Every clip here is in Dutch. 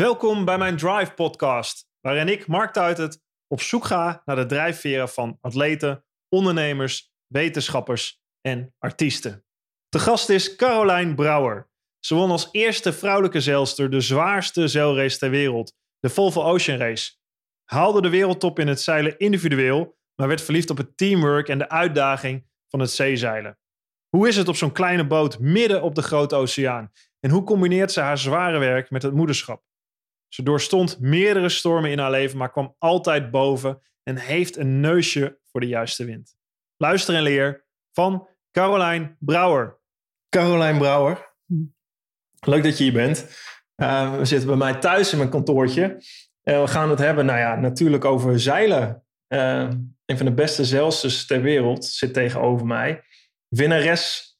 Welkom bij mijn Drive podcast, waarin ik, Mark Tuitert, op zoek ga naar de drijfveren van atleten, ondernemers, wetenschappers en artiesten. De gast is Caroline Brouwer. Ze won als eerste vrouwelijke zeilster de zwaarste zeilrace ter wereld, de Volvo Ocean Race. Haalde de wereldtop in het zeilen individueel, maar werd verliefd op het teamwork en de uitdaging van het zeezeilen. Hoe is het op zo'n kleine boot midden op de grote oceaan? En hoe combineert ze haar zware werk met het moederschap? Ze doorstond meerdere stormen in haar leven, maar kwam altijd boven en heeft een neusje voor de juiste wind. Luister en leer van Caroline Brouwer. Caroline Brouwer, leuk dat je hier bent. Uh, we zitten bij mij thuis in mijn kantoortje. En we gaan het hebben, nou ja, natuurlijk over zeilen. Uh, een van de beste zeilsters ter wereld zit tegenover mij. Winnares,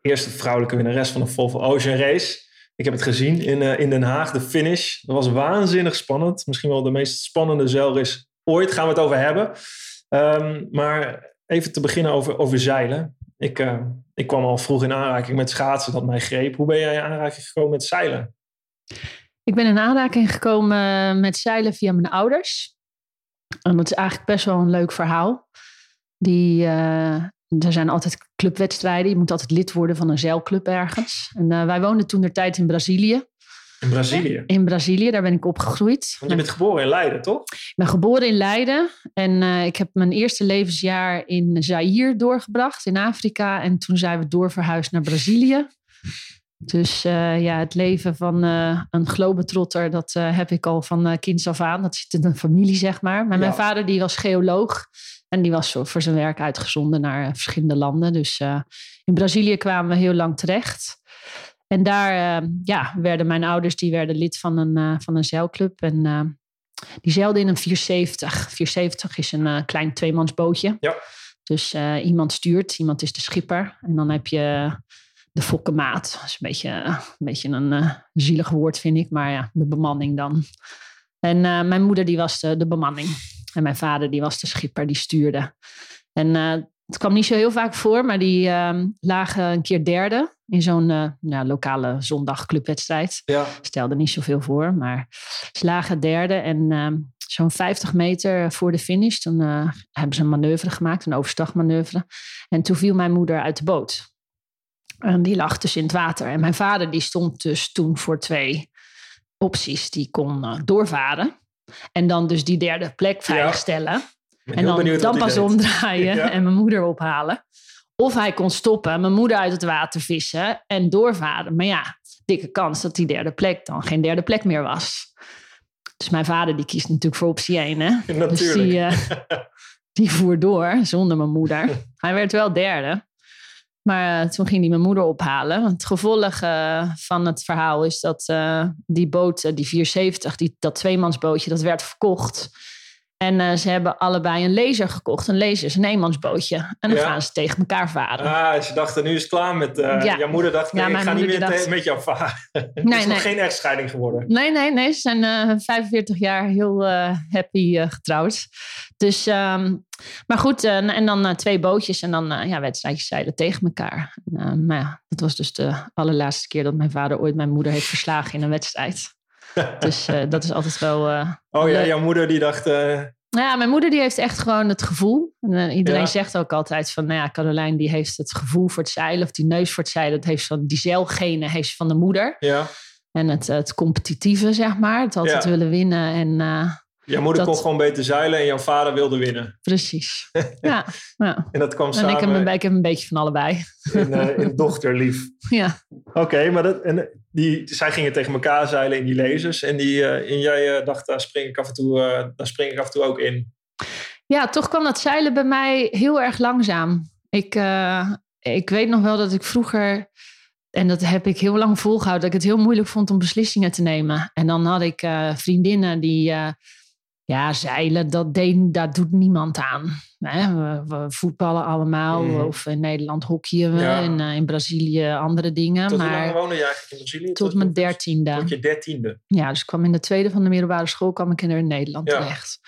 eerste vrouwelijke winnares van de Volvo Ocean Race. Ik heb het gezien in, uh, in Den Haag, de finish. Dat was waanzinnig spannend. Misschien wel de meest spannende zeilrace ooit. Gaan we het over hebben. Um, maar even te beginnen over, over zeilen. Ik, uh, ik kwam al vroeg in aanraking met schaatsen dat mij greep. Hoe ben jij in aanraking gekomen met zeilen? Ik ben in aanraking gekomen met zeilen via mijn ouders. En dat is eigenlijk best wel een leuk verhaal. Die, er zijn altijd clubwedstrijden. Je moet altijd lid worden van een zeilclub ergens. En uh, wij woonden toen de tijd in Brazilië. In Brazilië? In Brazilië, daar ben ik opgegroeid. Want je bent geboren in Leiden, toch? Ik ben geboren in Leiden. En uh, ik heb mijn eerste levensjaar in Zaire doorgebracht, in Afrika. En toen zijn we doorverhuisd naar Brazilië. Dus uh, ja, het leven van uh, een globetrotter, dat uh, heb ik al van kinds af aan. Dat zit in de familie, zeg maar. Maar ja. mijn vader die was geoloog. En die was voor zijn werk uitgezonden naar verschillende landen. Dus in Brazilië kwamen we heel lang terecht. En daar ja, werden mijn ouders die werden lid van een, van een zeilclub. En die zeilden in een 470. 470 is een klein tweemansbootje. Ja. Dus iemand stuurt, iemand is de schipper. En dan heb je de fokkenmaat. Dat is een beetje een, beetje een zielig woord, vind ik. Maar ja, de bemanning dan. En mijn moeder die was de, de, bemanning. En mijn vader die was de schipper, die stuurde. En uh, het kwam niet zo heel vaak voor, maar die lagen een keer derde in zo'n ja, lokale zondagclubwedstrijd. Ja. Stelde niet zoveel voor, maar ze lagen derde. En zo'n 50 meter voor de finish, toen hebben ze een manoeuvre gemaakt, een overstagmanoeuvre. En toen viel mijn moeder uit de boot. En die lag dus in het water. En mijn vader die stond dus toen voor twee opties. Die kon uh, doorvaren. En dan dus die derde plek veiligstellen. Ja. En dan, dan pas omdraaien ja. en mijn moeder ophalen. Of hij kon stoppen, mijn moeder uit het water vissen en doorvaren. Maar ja, dikke kans dat die derde plek dan geen derde plek meer was. Dus mijn vader die kiest natuurlijk voor optie 1. Hè? Natuurlijk. Dus die, uh, die voer door zonder mijn moeder. Hij werd wel derde. Maar uh, toen ging hij mijn moeder ophalen. Het gevolg uh, van het verhaal is dat uh, die boot, die 470, die, dat tweemansbootje, dat werd verkocht. En ze hebben allebei een laser gekocht. Een laser is een eenmansbootje. En dan ja. gaan ze tegen elkaar varen. Ah, ze dachten, nu is het klaar met... Ja. Jouw moeder dacht, nee, ja, ik ga niet meer dacht... met jou varen. het nee, is nog geen echtscheiding geworden. Nee, nee, nee. Ze zijn 45 jaar heel happy getrouwd. Dus, um, maar goed, uh, en dan uh, twee bootjes en dan uh, ja, wedstrijdjes zeilen tegen elkaar. maar ja, dat was dus de allerlaatste keer dat mijn vader ooit mijn moeder heeft verslagen in een wedstrijd. dus dat is altijd wel. oh ja, jouw moeder die dacht. Ja, mijn moeder die heeft echt gewoon het gevoel. En, iedereen ja. zegt ook altijd van, nou ja, Caroline die heeft het gevoel voor het zeilen of die neus voor het zeilen. Dat heeft van die zeilgenen heeft ze van de moeder. Ja. En het, het competitieve, zeg maar. Het altijd ja. willen winnen en Jouw moeder dat... kon gewoon beter zeilen en jouw vader wilde winnen. Precies. Ja. ja. en dat kwam en samen. Ik heb, een, ik heb een beetje van allebei. In, uh, in dochterlief. Ja. Oké, okay, maar dat, en die, zij gingen tegen elkaar zeilen in die lasers. En, die, uh, en jij uh, dacht, daar spring, ik af en toe, daar spring ik af en toe ook in. Ja, toch kwam dat zeilen bij mij heel erg langzaam. Ik, ik weet nog wel dat ik vroeger en dat heb ik heel lang volgehouden. Dat ik het heel moeilijk vond om beslissingen te nemen. En dan had ik vriendinnen die. Ja, zeilen, dat, deed, dat doet niemand aan. Hè? We, we, voetballen allemaal. Mm. Of in Nederland hockeyen we. Ja. En uh, in Brazilië andere dingen. Tot maar hoe lang woonde je eigenlijk in Brazilië? Tot, tot mijn dertiende. Tot je dertiende? Ja, dus ik kwam in de tweede van de middelbare school kwam ik in Nederland ja. terecht.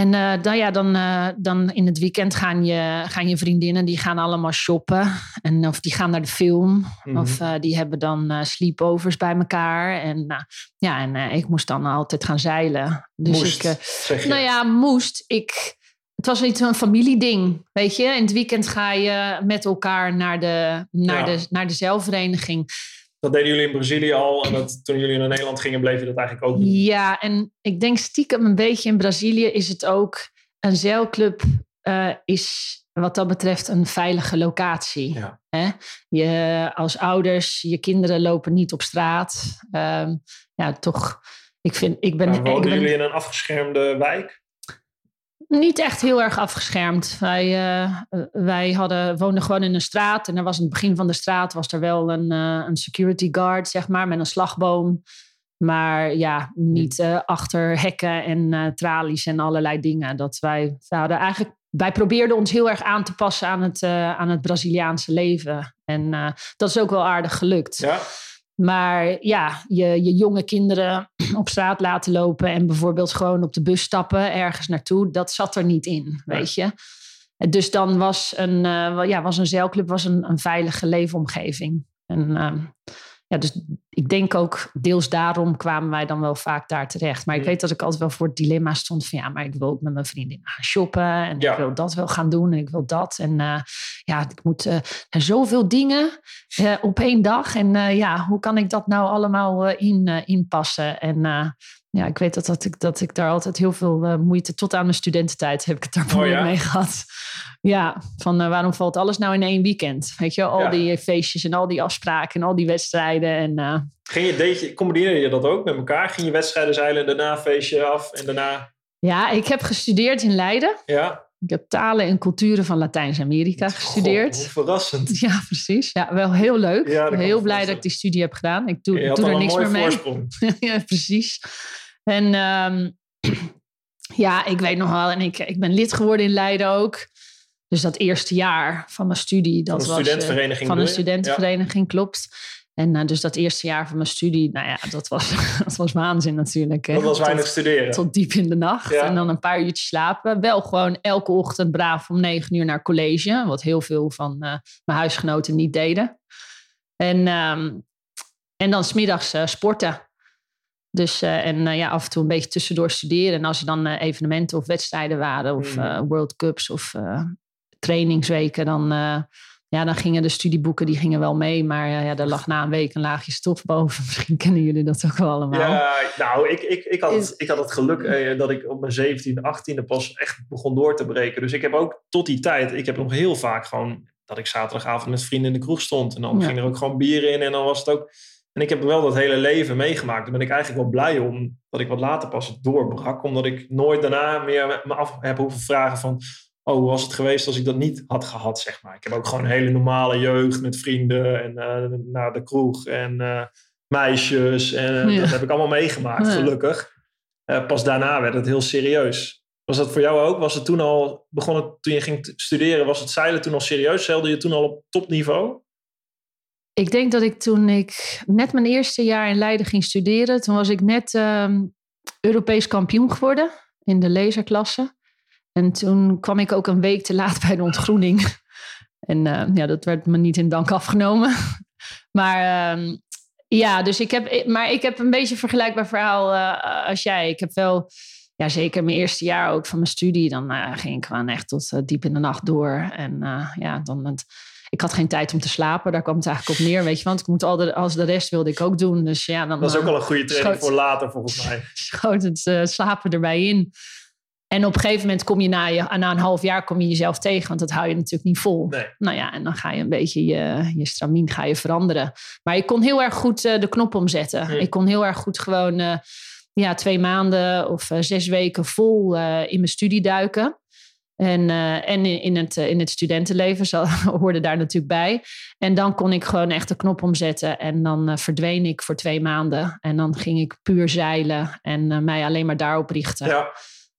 En uh, dan, ja, dan, uh, dan in het weekend gaan je, gaan je vriendinnen, die gaan allemaal shoppen. En, of die gaan naar de film. Mm -hmm. Of uh, die hebben dan sleepovers bij elkaar. En, ja, en ik moest dan altijd gaan zeilen. Dus moest, ik, zeg je? Nou ja, moest. Ik, het was iets een familieding, weet je. In het weekend ga je met elkaar naar de, naar Ja. de, naar de zeilvereniging. Dat deden jullie in Brazilië al. En dat, toen jullie naar Nederland gingen, bleef je dat eigenlijk ook doen. Ja, en ik denk stiekem een beetje in Brazilië is het ook... Een zeilclub eh, is wat dat betreft een veilige locatie. Ja. Hè? Je, als ouders, je kinderen lopen niet op straat. Ehm, ja, toch... Ik, vind, ik ben, Maar ik ben jullie in een afgeschermde wijk? Niet echt heel erg afgeschermd. Wij, eh, wij hadden, woonden gewoon in een straat. En er was in het begin van de straat was er wel een, eh, een security guard, zeg maar, met een slagboom. Maar ja, niet eh, achter hekken en tralies en allerlei dingen. Dat wij, wij hadden eigenlijk, wij probeerden ons heel erg aan te passen aan het, aan het Braziliaanse leven. En dat is ook wel aardig gelukt. Ja. Maar ja, je, je jonge kinderen op straat laten lopen en bijvoorbeeld gewoon op de bus stappen ergens naartoe, dat zat er niet in, weet je. Dus dan was een, uh, wel- ja, was een zeilclub was een, een veilige leefomgeving. En ehm, ja, dus ik denk ook deels daarom kwamen wij dan wel vaak daar terecht. Maar ik weet dat ik altijd wel voor het dilemma stond van ja, maar ik wil ook met mijn vriendin gaan shoppen en Ja. ik wil dat wel gaan doen en ik wil dat. En eh, ja, ik moet zijn zoveel dingen eh, op één dag. En ja, hoe kan ik dat nou allemaal in, inpassen? En ja, ik weet dat, dat, ik, dat ik daar altijd heel veel eh, moeite... Tot aan mijn studententijd heb ik het daar Oh, ja? mee gehad. Ja, van eh, waarom valt alles nou in één weekend? Weet je, al Ja. die feestjes en al die afspraken en al die wedstrijden. En eh, Ging je, deed je, combineerde je dat ook met elkaar? Ging je wedstrijden zeilen en daarna feestje af en daarna... ja, ik heb gestudeerd in Leiden. Ja? Ik heb talen en culturen van Latijns-Amerika gestudeerd. Verrassend. Ja, precies. Ja, wel heel leuk. Ja, heel blij dat ik die studie heb gedaan. Ik doe, doe er niks meer mee. ja, precies. En ehm, ja, ik weet nog wel, en ik, ik ben lid geworden in Leiden ook. Dus dat eerste jaar van mijn studie, dat een was eh, studentenvereniging van je? studentenvereniging, klopt. En eh, dus dat eerste jaar van mijn studie, nou ja, dat was, dat was waanzin natuurlijk. Hè. Dat was Tot- weinig studeren. tot diep in de nacht. Ja. En dan een paar uurtjes slapen. Wel gewoon elke ochtend braaf om negen uur naar college. Wat heel veel van eh, mijn huisgenoten niet deden. En, ehm, en dan smiddags eh sporten. Dus, en ja, af en toe een beetje tussendoor studeren. En als er dan evenementen of wedstrijden waren, of Mm. eh, World Cups of trainingsweken, dan, ja, dan gingen de studieboeken die gingen wel mee. Maar ja, daar lag na een week een laagje stof boven. Misschien kennen jullie dat ook wel allemaal. Ja, nou, ik, ik, ik, had, het, ik had het geluk eh, dat ik op mijn 17e, 18e pas echt begon door te breken. Dus ik heb ook tot die tijd, ik heb nog heel vaak gewoon dat ik zaterdagavond met vrienden in de kroeg stond. En dan Ja. ging er ook gewoon bier in en dan was het ook... En ik heb wel dat hele leven meegemaakt. Daar ben ik eigenlijk wel blij om dat ik wat later pas doorbrak. Omdat ik nooit daarna meer me af heb hoeven vragen van... Oh, hoe was het geweest als ik dat niet had gehad, zeg maar. Ik heb ook gewoon een hele normale jeugd met vrienden en eh, naar de kroeg en eh, meisjes. En eh, Ja. dat heb ik allemaal meegemaakt, Ja. gelukkig. Pas daarna werd het heel serieus. Was dat voor jou ook? Was het toen al begonnen, toen je ging studeren, was het zeilen toen al serieus? Zeilde je toen al op topniveau? Ik denk dat ik toen ik net mijn eerste jaar in Leiden ging studeren, toen was ik net ehm, Europees kampioen geworden in de laserklasse. En toen kwam ik ook een week te laat bij de ontgroening. En eh, ja, dat werd me niet in dank afgenomen. Maar ehm, ja, dus ik heb, maar ik heb een beetje een vergelijkbaar verhaal eh, als jij. Ik heb wel, ja, zeker mijn eerste jaar ook van mijn studie, dan eh, ging ik gewoon echt tot diep in de nacht door. En ja, dan ik had geen tijd om te slapen. Daar kwam het eigenlijk op neer, weet je. Want ik moet al de, als de rest wilde ik ook doen. Dus ja, dan Dat is ook al een goede training schoot- voor later, volgens mij. schoot het slapen erbij in. En op een gegeven moment kom je na, je na een half jaar kom je jezelf tegen, want dat hou je natuurlijk niet vol. Nee. Nou ja, en dan ga je een beetje je, je stramien ga je veranderen. Maar ik kon heel erg goed eh, de knop omzetten. Ik kon heel erg goed gewoon eh, ja, twee maanden of eh, zes weken vol in mijn studie duiken. En, en in, in, het, in het studentenleven zo, hoorde daar natuurlijk bij. En dan kon ik gewoon echt de knop omzetten. En dan verdween ik voor twee maanden. En dan ging ik puur zeilen en mij alleen maar daarop richten. Ja,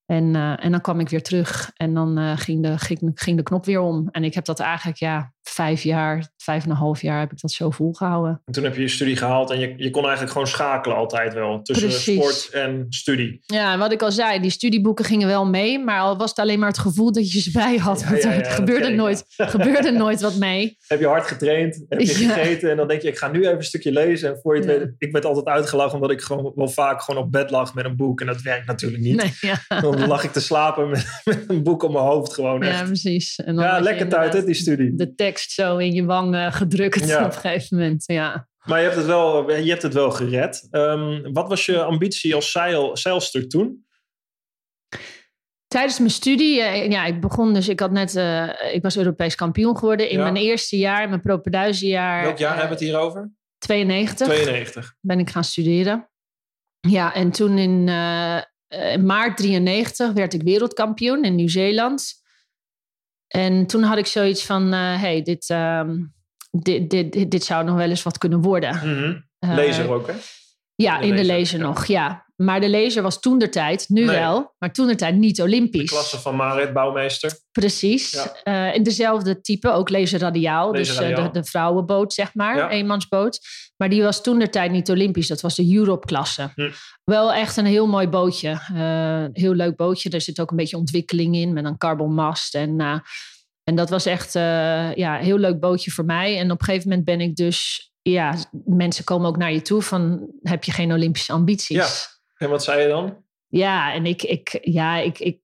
En, eh, en dan kwam ik weer terug en dan eh, ging, de, ging, ging de knop weer om. En ik heb dat eigenlijk ja, vijf jaar, vijf en een half jaar heb ik dat zo volgehouden. En toen heb je je studie gehaald en je, je kon eigenlijk gewoon schakelen altijd wel tussen Precies. sport en studie. Ja, en wat ik al zei, die studieboeken gingen wel mee, maar al was het alleen maar het gevoel dat je ze bij had. Ja, want ja, ja, er gebeurde, nooit, gebeurde nooit wat mee. Heb je hard getraind, heb je Ja. gegeten en dan denk je, ik ga nu even een stukje lezen. En voor je het Ja. weet, ik werd altijd uitgelachen omdat ik gewoon wel vaak gewoon op bed lag met een boek. En dat werkt natuurlijk niet. Nee, ja. Dan lag ik te slapen met, met een boek op mijn hoofd gewoon ja, echt. precies. En dan Ja, lekker tijd hè, die studie. De tekst zo in je wang gedrukt Ja. op een gegeven moment. Ja. Maar je hebt het wel, je hebt het wel gered. Ehm, wat was je ambitie als zeil, zeilster toen? Tijdens mijn studie, eh, ja, ik begon dus, ik had net, eh, ik was Europees kampioen geworden. In Ja. mijn eerste jaar, mijn propeduizenjaar. Welk jaar eh, hebben we het hier over? 92. 92. ben ik gaan studeren. Ja, en toen in, in maart 93 werd ik wereldkampioen in Nieuw-Zeeland. En toen had ik zoiets van, eh, hey, dit, ehm, dit, dit, dit, dit zou nog wel eens wat kunnen worden. Eh, Laser ook hè? Ja, de in de ja. nog, ja. Maar de laser was toen de tijd, nu Nee. wel, maar toen de tijd niet De olympisch. klasse van Marit Bouwmeester. Precies. Ja. Eh, in dezelfde type, ook laser radiaal. Dus eh, de, de vrouwenboot, zeg maar, Ja. eenmansboot. Maar die was toen de tijd niet olympisch. Dat was de Europe-klasse. Hm. Wel echt een heel mooi bootje. Eh, heel leuk bootje. Er zit ook een beetje ontwikkeling in met een carbonmast. En, eh, en dat was echt eh, ja, een heel leuk bootje voor mij. En op een gegeven moment ben ik dus... Ja, mensen komen ook naar je toe van... Heb je geen Olympische ambities? Ja. En wat zei je dan? Ja, en ik, ik, ja, ik, ik,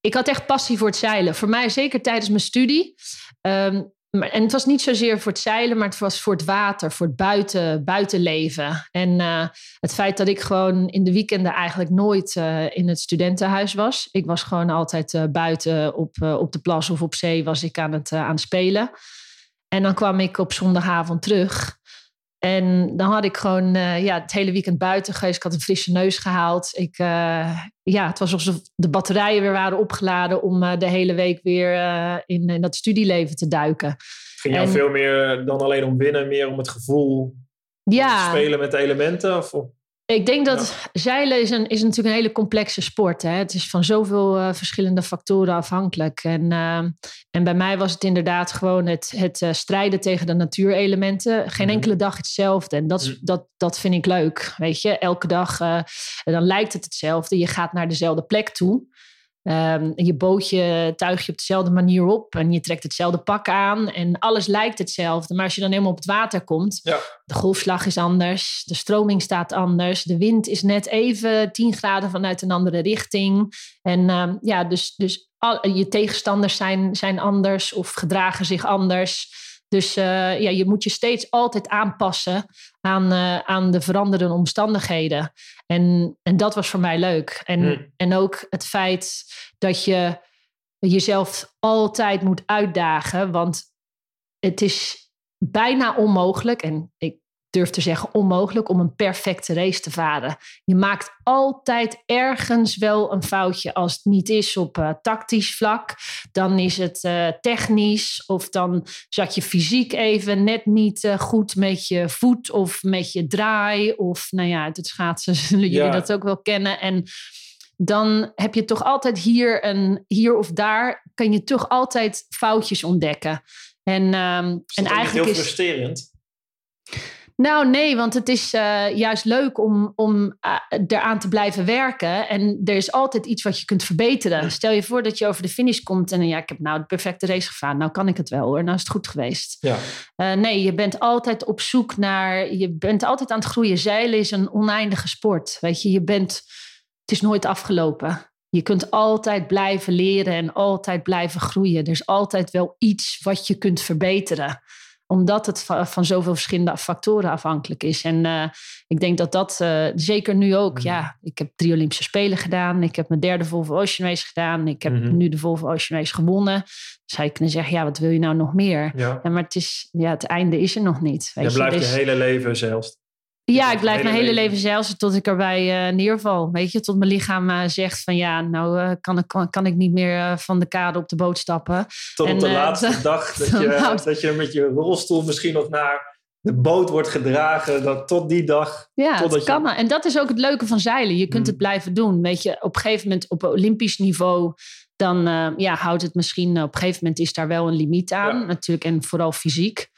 ik had echt passie voor het zeilen. Voor mij, zeker tijdens mijn studie. Ehm, en het was niet zozeer voor het zeilen, maar het was voor het water, voor het buiten, buitenleven. En eh, het feit dat ik gewoon in de weekenden eigenlijk nooit eh, in het studentenhuis was. Ik was gewoon altijd eh, buiten op, op de plas of op zee was ik aan het, aan het spelen. En dan kwam ik op zondagavond terug. En dan had ik gewoon eh, ja, het hele weekend buiten geweest. Ik had een frisse neus gehaald. Ik, eh, ja, het was alsof de batterijen weer waren opgeladen om eh, de hele week weer in, in dat studieleven te duiken. Ging jou En- veel meer dan alleen om winnen, meer om het gevoel Ja, spelen met de elementen? Of, ik denk dat zeilen is, een, is natuurlijk een hele complexe sport. Hè? Het is van zoveel eh, verschillende factoren afhankelijk. En, eh, en bij mij was het inderdaad gewoon het, het eh, strijden tegen de natuurelementen. Geen Mhm. enkele dag hetzelfde. En dat, Mhm. dat, dat vind ik leuk. Weet je, elke dag eh, dan lijkt het hetzelfde. Je gaat naar dezelfde plek toe. Ehm, je bootje tuig je op dezelfde manier op en je trekt hetzelfde pak aan en alles lijkt hetzelfde. Maar als je dan helemaal op het water komt, Ja. de golfslag is anders, de stroming staat anders, de wind is net even 10 graden vanuit een andere richting. En ehm, ja, dus, dus al, je tegenstanders zijn, zijn anders of gedragen zich anders. Dus eh, ja, je moet je steeds altijd aanpassen aan, eh, aan de veranderende omstandigheden. En, en dat was voor mij leuk. En, Hmm. en ook het feit dat je jezelf altijd moet uitdagen. Want het is bijna onmogelijk, en ik durf te zeggen onmogelijk, om een perfecte race te varen. Je maakt altijd ergens wel een foutje. Als het niet is op eh, tactisch vlak, dan is het eh, technisch. Of dan zat je fysiek even net niet eh, goed met je voet of met je draai. Of nou ja, uit het schaatsen zullen jullie Ja. dat ook wel kennen. En dan heb je toch altijd hier, een, hier of daar, kan je toch altijd foutjes ontdekken. En, ehm, Is en niet heel eigenlijk is. frustrerend? Nou, nee, want het is eh, juist leuk om, om eh, eraan te blijven werken. En er is altijd iets wat je kunt verbeteren. Ja. Stel je voor dat je over de finish komt en ja, ik heb nou de perfecte race gevaren. Nou kan ik het wel hoor, nou is het goed geweest. Ja. Eh, nee, je bent altijd op zoek naar. Je bent altijd aan het groeien. Zeilen is een oneindige sport. Weet je, je bent. Het is nooit afgelopen. Je kunt altijd blijven leren en altijd blijven groeien. Er is altijd wel iets wat je kunt verbeteren omdat het va- van zoveel verschillende factoren afhankelijk is. En eh, ik denk dat dat eh, zeker nu ook. Mhm. Ja, ik heb drie Olympische Spelen gedaan. Ik heb mijn derde Volvo Ocean Race gedaan. Ik heb Mhm. nu de Volvo Ocean Race gewonnen. Zou je kunnen zeggen, ja, wat wil je nou nog meer? Ja. Ja, maar het, is, ja, het einde is er nog niet. Weet Je blijft je is- hele leven zelfs. Ja, ik blijf mijn hele leven. leven zelfs tot ik erbij eh, neerval. Weet je, tot mijn lichaam eh, zegt van ja, nou eh, kan, ik, kan, kan ik niet meer van de kade op de boot stappen. Tot En, op de laatste dat- dag dat je, dat je met je rolstoel misschien nog naar de boot wordt gedragen. Dat tot die dag. Ja, je- kan. En dat is ook het leuke van zeilen. Je kunt Hmm. het blijven doen. Weet je, op een gegeven moment op Olympisch niveau dan uh, ja, houdt het misschien op een gegeven moment is daar wel een limiet aan. Ja. Natuurlijk, en vooral fysiek.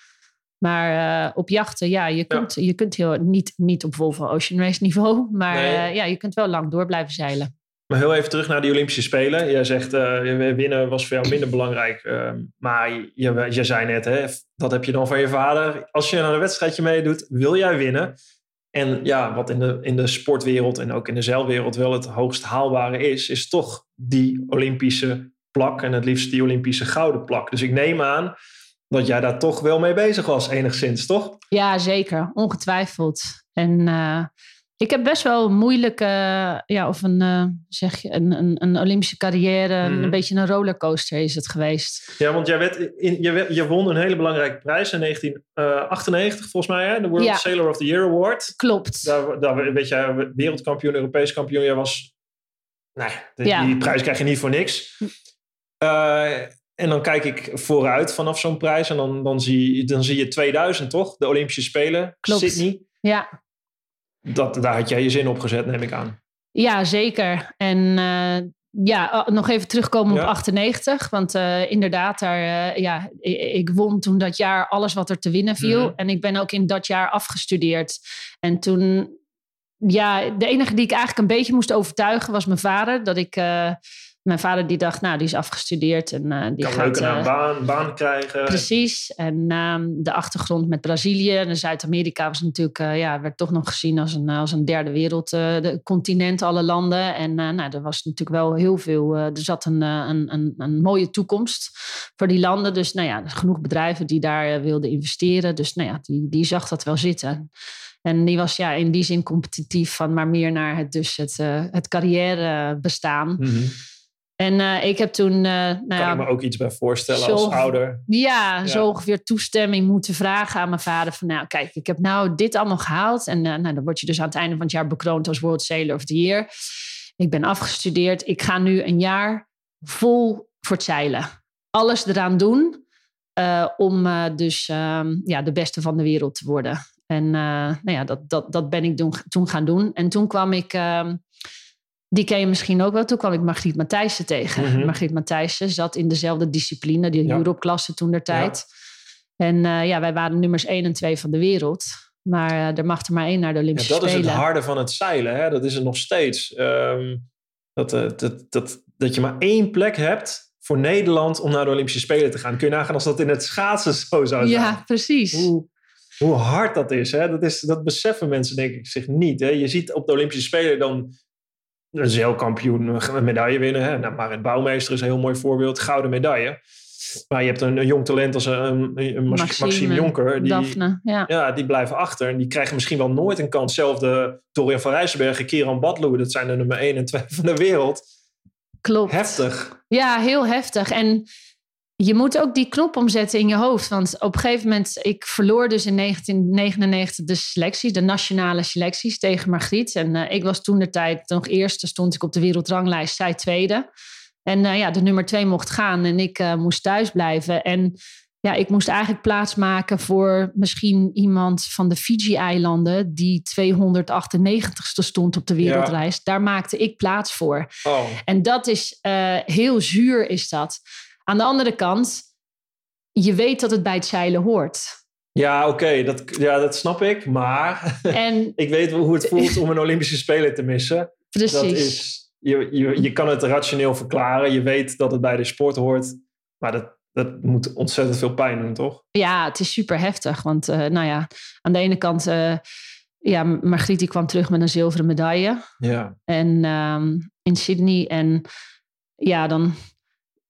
Maar uh, op jachten, ja, je kunt, ja. je kunt heel, niet, niet op Volvo Ocean Race niveau, maar nee. uh, ja, je kunt wel lang door blijven zeilen. Maar heel even terug naar die Olympische Spelen. Jij zegt, uh, winnen was voor jou minder belangrijk. Ehm, maar je, je zei net, hè, dat heb je dan van je vader. Als je aan een wedstrijdje meedoet, wil jij winnen. En ja, wat in de, in de sportwereld en ook in de zeilwereld wel het hoogst haalbare is, is toch die Olympische plak en het liefst die Olympische gouden plak. Dus ik neem aan dat jij daar toch wel mee bezig was, enigszins, toch? Ja, zeker. Ongetwijfeld. En uh, ik heb best wel een moeilijke, ja, of een, uh, zeg je, een, een, een, Olympische carrière. Mm. Een beetje een rollercoaster is het geweest. Ja, want jij werd in, je, werd, je won een hele belangrijke prijs in 1998, volgens mij, hè? de World ja. Sailor of the Year Award. Klopt. Daar, daar weet jij wereldkampioen, Europees kampioen. Jij was, nee, die, ja. die prijs krijg je niet voor niks. Uh, en dan kijk ik vooruit vanaf zo'n prijs. En dan, dan, zie, dan zie je 2000, toch? De Olympische Spelen. Klopt. Sydney. Ja. Dat, daar had jij je zin op gezet, neem ik aan. Ja, zeker. En uh, ja, nog even terugkomen ja. op 98. Want uh, inderdaad, daar, uh, ja, ik, won toen dat jaar alles wat er te winnen viel. Mhm. Mm. En ik ben ook in dat jaar afgestudeerd. En toen, ja, de enige die ik eigenlijk een beetje moest overtuigen was mijn vader. Dat ik mijn vader die dacht, nou, die is afgestudeerd. En, uh, die kan gaat, een uh, baan, baan krijgen. Precies. En uh, de achtergrond met Brazilië en Zuid-Amerika was natuurlijk, uh, ja, werd toch nog gezien als een, als een derde wereld de continent, alle landen. En nou, er was natuurlijk wel heel veel, er zat een, een, een, een, mooie toekomst voor die landen. Dus nou ja, genoeg bedrijven die daar wilden investeren. Dus nou ja, die, die zag dat wel zitten. En die was ja in die zin competitief van, maar meer naar het, dus het, het carrière bestaan. Mm -hmm. En uh, ik heb toen. Uh, nou kan ja, ik me ook iets bij voorstellen zo, als ouder. Ja, ja, zo ongeveer toestemming moeten vragen aan mijn vader. Van nou, kijk, ik heb nou dit allemaal gehaald. En uh, nou, dan word je dus aan het einde van het jaar bekroond als World Sailor of the Year. Ik ben afgestudeerd. Ik ga nu een jaar vol voor het zeilen. Alles eraan doen om dus ja, de beste van de wereld te worden. En nou ja, dat, dat, dat ben ik toen, toen gaan doen. En toen kwam ik. Die ken je misschien ook wel. Toen kwam ik Margriet Matthijssen tegen. Mhm. Margriet Matthijssen zat in dezelfde discipline, die Ja. Europe-klasse toen der tijd. En eh, ja, wij waren nummers 1 en 2 van de wereld. Maar eh, er mag er maar één naar de Ja, Olympische dat is Spelen. het harde van het zeilen. Hè? Dat is het nog steeds. Ehm, dat, eh, dat, dat, dat je maar één plek hebt voor Nederland om naar de Olympische Spelen te gaan. Kun je nagaan als dat in het schaatsen zo zou zijn. Ja, precies. Hoe, hoe hard dat is, hè? Dat is. Dat beseffen mensen denk ik zich niet. Hè? Je ziet op de Olympische Spelen dan een zeilkampioen een medaille winnen. Hè? Nou, Marit Bouwmeester is een heel mooi voorbeeld. Gouden medaille. Maar je hebt een, een jong talent als een, een Maxime, Maxime Jonker. Die, Daphne, ja. ja, die blijven achter. En die krijgen misschien wel nooit een kans. Zelfde Dorian van Rijsselbergen, Kieran Badloe. Dat zijn de nummer 1 en 2 van de wereld. Klopt. Heftig. Ja, heel heftig. En je moet ook die knop omzetten in je hoofd. Want op een gegeven moment, ik verloor dus in 1999 de selecties, de nationale selecties tegen Margriet. En uh, ik was toen de tijd nog eerste, stond ik op de wereldranglijst, zij tweede. En uh, ja, de nummer twee mocht gaan en ik uh, moest thuis blijven. En ja, ik moest eigenlijk plaatsmaken voor misschien iemand van de Fiji-eilanden die 298ste stond op de wereldlijst. Ja. Daar maakte ik plaats voor. Oh. En dat is heel zuur, is dat. Aan de andere kant, je weet dat het bij het zeilen hoort. Ja, oké, okay, dat, ja, dat snap ik. Maar en, ik weet hoe het voelt om een Olympische Spelen te missen. Precies. Dat is, je, je, je kan het rationeel verklaren. Je weet dat het bij de sport hoort. Maar dat, dat moet ontzettend veel pijn doen, toch? Ja, het is super heftig. Want uh, nou ja, aan de ene kant... Uh, ja, Margriet die kwam terug met een zilveren medaille. Ja. En um, in Sydney. En ja, dan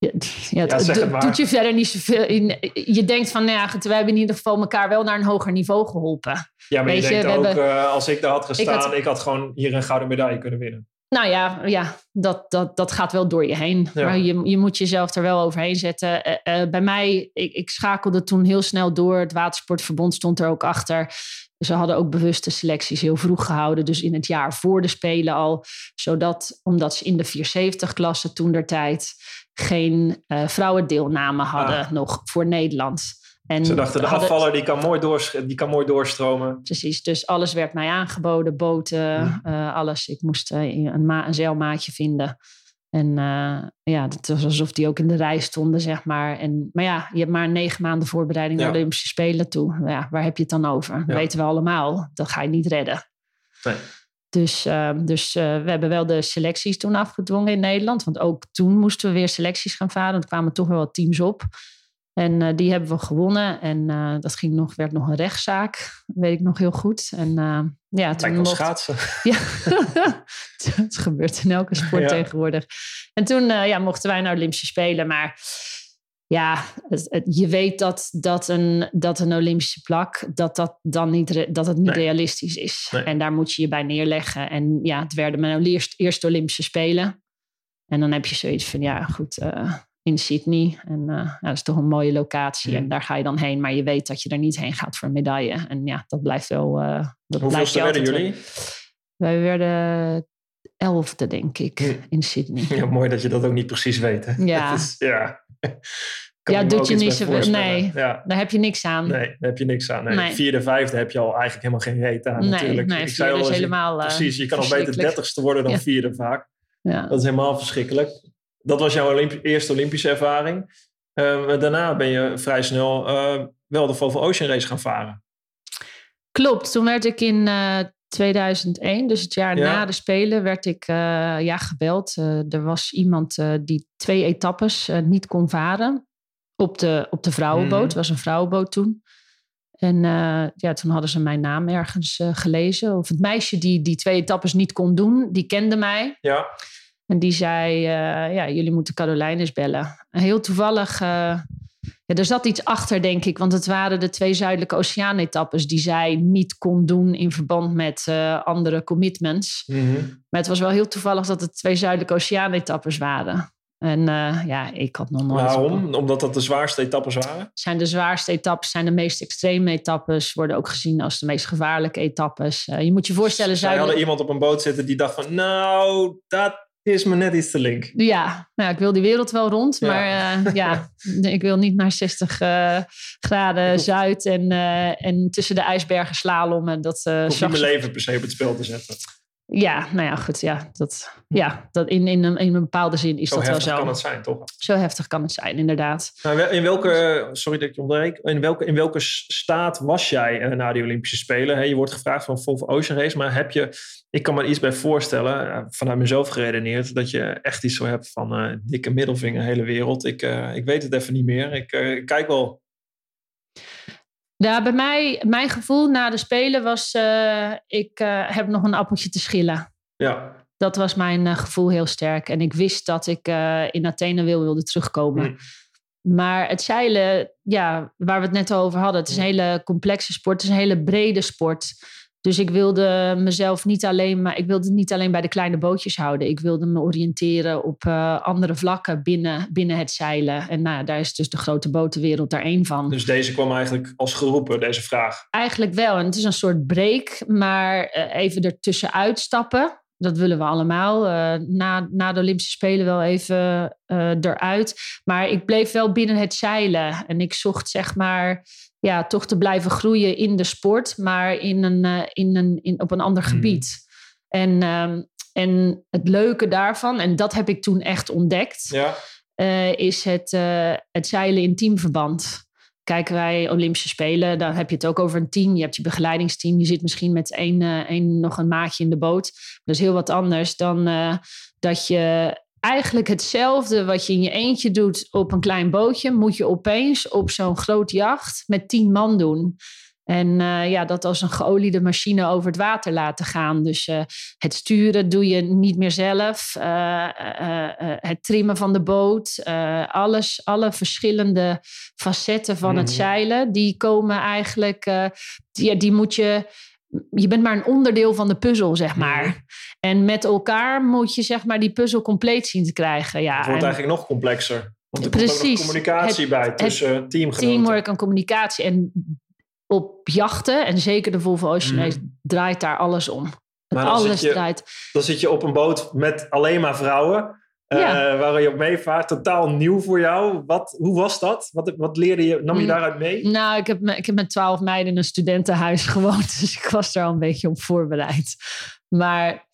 ja, ja, het doet je verder niet zoveel. In, je denkt van, nou ja, we hebben in ieder geval elkaar wel naar een hoger niveau geholpen. Ja, maar Weet je denkt ook, hebben, uh, als ik daar had gestaan, ik had, ik had, gewoon hier een gouden medaille kunnen winnen. Nou ja, ja dat, dat, dat gaat wel door je heen. Ja. Maar je, je moet jezelf er wel overheen zetten. Uh, uh, bij mij, ik, ik schakelde toen heel snel door. Het Watersportverbond stond er ook achter. Ze hadden ook bewuste selecties heel vroeg gehouden. Dus in het jaar voor de Spelen al. Zodat, omdat ze in de 470-klasse toen der tijd geen uh, vrouwendeelname hadden ah. nog voor Nederland. En Ze dachten, de hadden, afvaller die kan, mooi doors, die kan mooi doorstromen. Precies, dus alles werd mij aangeboden. Boten, ja. uh, alles. Ik moest uh, een, ma een zeilmaatje vinden. En uh, ja, het was alsof die ook in de rij stonden, zeg maar. En, maar ja, je hebt maar negen maanden voorbereiding Ja. naar de Olympische Spelen toe. Ja, waar heb je het dan over? Dat weten we allemaal. Dat ga je niet redden. Nee. Dus, uh, dus uh, we hebben wel de selecties toen afgedwongen in Nederland. Want ook toen moesten we weer selecties gaan varen. Er kwamen toch wel wat teams op. En uh, die hebben we gewonnen. En uh, dat ging nog, werd nog een rechtszaak. Weet ik nog heel goed. En uh, ja, toen mocht... schaatsen. Ja, het gebeurt in elke sport Ja. tegenwoordig. En toen ja, mochten wij naar Olympische Spelen. Maar ja, het, het, je weet dat, dat, een, dat een Olympische plak, dat dat dan niet, dat het niet Nee. realistisch is. Nee. En daar moet je je bij neerleggen. En ja, het werden mijn eerste, eerste Olympische Spelen. En dan heb je zoiets van, ja goed, eh, in Sydney. En eh, ja, dat is toch een mooie locatie. En daar ga je dan heen. Maar je weet dat je er niet heen gaat voor een medaille. En ja, dat blijft wel... eh dat blijft Hoeveelste werden jullie? wij werden elfde, denk ik, in Sydney. Ja, mooi dat je dat ook niet precies weet. Hè? Ja. Is- ja. Ja, doet je niet zoveel- nee. Ja. Daar heb je niks aan. Nee, daar heb je niks aan. Nee. Nee. Vierde, vijfde heb je al eigenlijk helemaal geen reet aan nee, natuurlijk. nee, Ik zei al is helemaal... eh, Precies, je kan al beter dertigste worden dan Ja. vierde vaak. Ja. Dat is helemaal verschrikkelijk. Dat was jouw Olympi- eerste Olympische ervaring. Ehm, daarna ben je vrij snel eh, wel de Volvo Ocean Race gaan varen. Klopt, toen werd ik in eh, 2001, dus het jaar Ja. na de Spelen, werd ik eh, ja, gebeld. Eh, er was iemand eh, die twee etappes niet kon varen op de, op de vrouwenboot. Het was een vrouwenboot toen. En ja, toen hadden ze mijn naam ergens gelezen. Of het meisje die die twee etappes niet kon doen, die kende mij. Ja, En die zei, ja, jullie moeten Caroline eens bellen. En heel toevallig, ja, er zat iets achter, denk ik. Want het waren de twee Zuidelijke Oceaan-etappes die zij niet kon doen in verband met eh, andere commitments. Mhm. Maar het was wel heel toevallig dat het twee Zuidelijke Oceaan-etappes waren. En eh, ja, ik had nog nooit... waarom? Omdat dat de zwaarste etappes waren? zijn de zwaarste etappes, zijn de meest extreme etappes, worden ook gezien als de meest gevaarlijke etappes. Eh, je moet je voorstellen, Zij hadden Zuidelijk... iemand op een boot zitten die dacht van... Nou, dat is me net iets te link. Ja, nou, ik wil die wereld wel rond, Ja. maar eh, ja, ik wil niet naar 60 eh, graden zuid en, eh, en tussen de ijsbergen slalommen. Dat, zag niet mijn leven per se op het spel te zetten. Ja, nou ja, goed. Ja, dat, ja, dat in, in, een, in een bepaalde zin is Zo dat wel heftig zo. kan het zijn, toch? Zo heftig kan het zijn, inderdaad. Nou, in welke, sorry dat ik je onderbreek, in welke, in welke staat was jij eh, na die Olympische Spelen? Je wordt gevraagd van Volvo Ocean Race, maar heb je, ik kan me iets bij voorstellen, eh, vanuit mezelf geredeneerd, dat je echt iets zo hebt van eh, dikke middelvinger, hele wereld. Ik, ik weet het even niet meer. Ik kijk wel. Ja, bij mij, mijn gevoel na de Spelen was, eh, ik eh, heb nog een appeltje te schillen. Ja, Dat was mijn eh, gevoel heel sterk. En ik wist dat ik in Athene wil, wilde terugkomen. Hm. Maar het zeilen, ja, waar we het net over hadden, het is een hele complexe sport. Het is een hele brede sport. Dus ik wilde mezelf niet alleen, maar ik wilde niet alleen bij de kleine bootjes houden. Ik wilde me oriënteren op eh, andere vlakken binnen, binnen het zeilen. En nou, daar is dus de grote botenwereld daar één van. dus deze kwam eigenlijk als geroepen, deze vraag. Eigenlijk wel. En het is een soort break, maar eh, even ertussenuit stappen. Dat willen we allemaal. eh, na, na de Olympische Spelen wel even eh, eruit. Maar ik bleef wel binnen het zeilen. En ik zocht zeg maar ja, toch te blijven groeien in de sport, maar in een, eh, in een, in, op een ander Mhm. gebied. En, ehm, en het leuke daarvan, en dat heb ik toen echt ontdekt, Ja, is het, het zeilen in teamverband. Kijken wij Olympische Spelen, dan heb je het ook over een team. Je hebt je begeleidingsteam. Je zit misschien met één, eh, één nog een maatje in de boot. Dat is heel wat anders dan eh, dat je eigenlijk hetzelfde wat je in je eentje doet op een klein bootje, moet je opeens op zo'n groot jacht met tien man doen. En eh, ja, dat als een geoliede machine over het water laten gaan. Dus eh, het sturen doe je niet meer zelf. Eh, het trimmen van de boot. alles, alle verschillende facetten van het Mhm. zeilen. Die komen eigenlijk... die, die moet je... Je bent maar een onderdeel van de puzzel, zeg maar. Mhm. En met elkaar moet je zeg maar die puzzel compleet zien te krijgen. Ja, het wordt en- eigenlijk nog complexer. Want er komt ook Precies. nog communicatie bij tussen teamgenoten. teamwork en communicatie. En op jachten, en zeker de Volvo Ocean. Race, draait daar alles om. Maar dan alles zit je- draait. Dan zit je op een boot met alleen maar vrouwen. eh, Ja. waar je op meevaart. Totaal nieuw voor jou. Wat, hoe was dat? Wat, wat leerde je? Nam je Mm. daaruit mee? Nou, ik heb, me- ik heb met twaalf meiden in een studentenhuis gewoond. Dus ik was daar al een beetje op voorbereid. Maar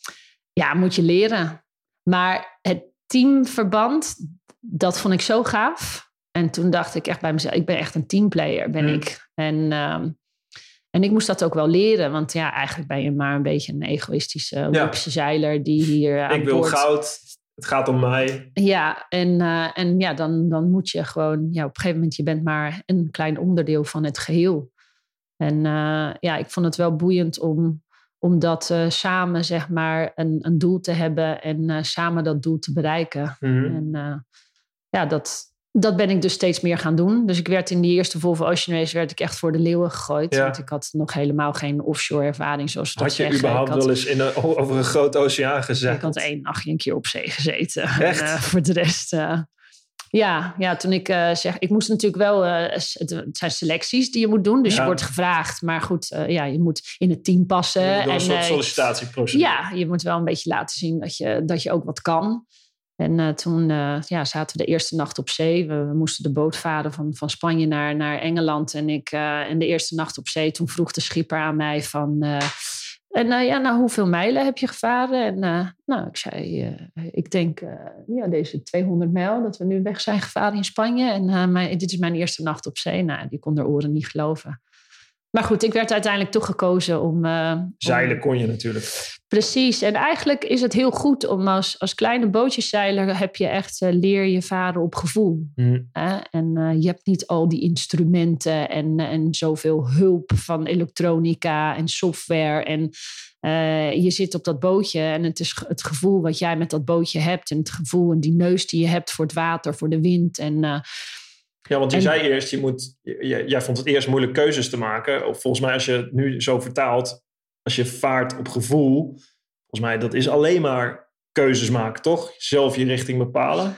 ja, moet je leren. Maar het, teamverband, dat vond ik zo gaaf. En toen dacht ik echt bij mezelf, ik ben echt een teamplayer, ben Mm. ik. En, ehm, en ik moest dat ook wel leren, want ja, eigenlijk ben je maar een beetje een egoïstische Olympische zeiler die hier aan Ik wil boord... goud. Het gaat om mij. Ja, en, eh, en ja, dan, dan moet je gewoon, ja, op een gegeven moment, je bent maar een klein onderdeel van het geheel. En eh, ja, ik vond het wel boeiend om, om dat eh, samen, zeg maar, een, een doel te hebben en eh, samen dat doel te bereiken. Mhm. En eh, ja, dat, dat ben ik dus steeds meer gaan doen. Dus ik werd in die eerste Volvo Ocean Race werd ik echt voor de leeuwen gegooid. Ja. Want ik had nog helemaal geen offshore ervaring, zoals dat Had je zeggen. überhaupt had, wel eens in een, over een grote oceaan gezet? ik had één nachtje een keer op zee gezeten. Echt? En, eh, voor de rest... eh, ja, ja, toen ik eh, zeg, ik moest natuurlijk wel, het, het zijn selecties die je moet doen, dus Ja. je wordt gevraagd. Maar goed, ja, je moet in het team passen. Door een en, soort sollicitatieprocedure. ja, je moet wel een beetje laten zien dat je, dat je ook wat kan. En eh, toen eh, ja, zaten we de eerste nacht op zee. We, moesten de boot varen van, van Spanje naar, naar Engeland. En, ik, eh, en de eerste nacht op zee, toen vroeg de schipper aan mij van... en ja, nou, hoeveel mijlen heb je gevaren? En nou, ik zei, ik denk, ja, deze 200 mijl, dat we nu weg zijn gevaren in Spanje. En dit is mijn eerste nacht op zee. Nou, die kon de oren niet geloven. Maar goed, ik werd uiteindelijk toch gekozen om... eh, om- Zeilen kon je natuurlijk. Precies. En eigenlijk is het heel goed om als, als kleine bootjeszeiler heb je echt eh, leer je varen op gevoel. Mhm. Hè? En eh, je hebt niet al die instrumenten en, en zoveel hulp van elektronica en software. En je zit op dat bootje en het is het gevoel wat jij met dat bootje hebt. En het gevoel en die neus die je hebt voor het water, voor de wind. En Ja, want je En- zei eerst, je moet, j- j- jij vond het eerst moeilijk keuzes te maken. Of volgens mij, als je het nu zo vertaalt, als je vaart op gevoel, volgens mij, dat is alleen maar keuzes maken, toch? Zelf je richting bepalen.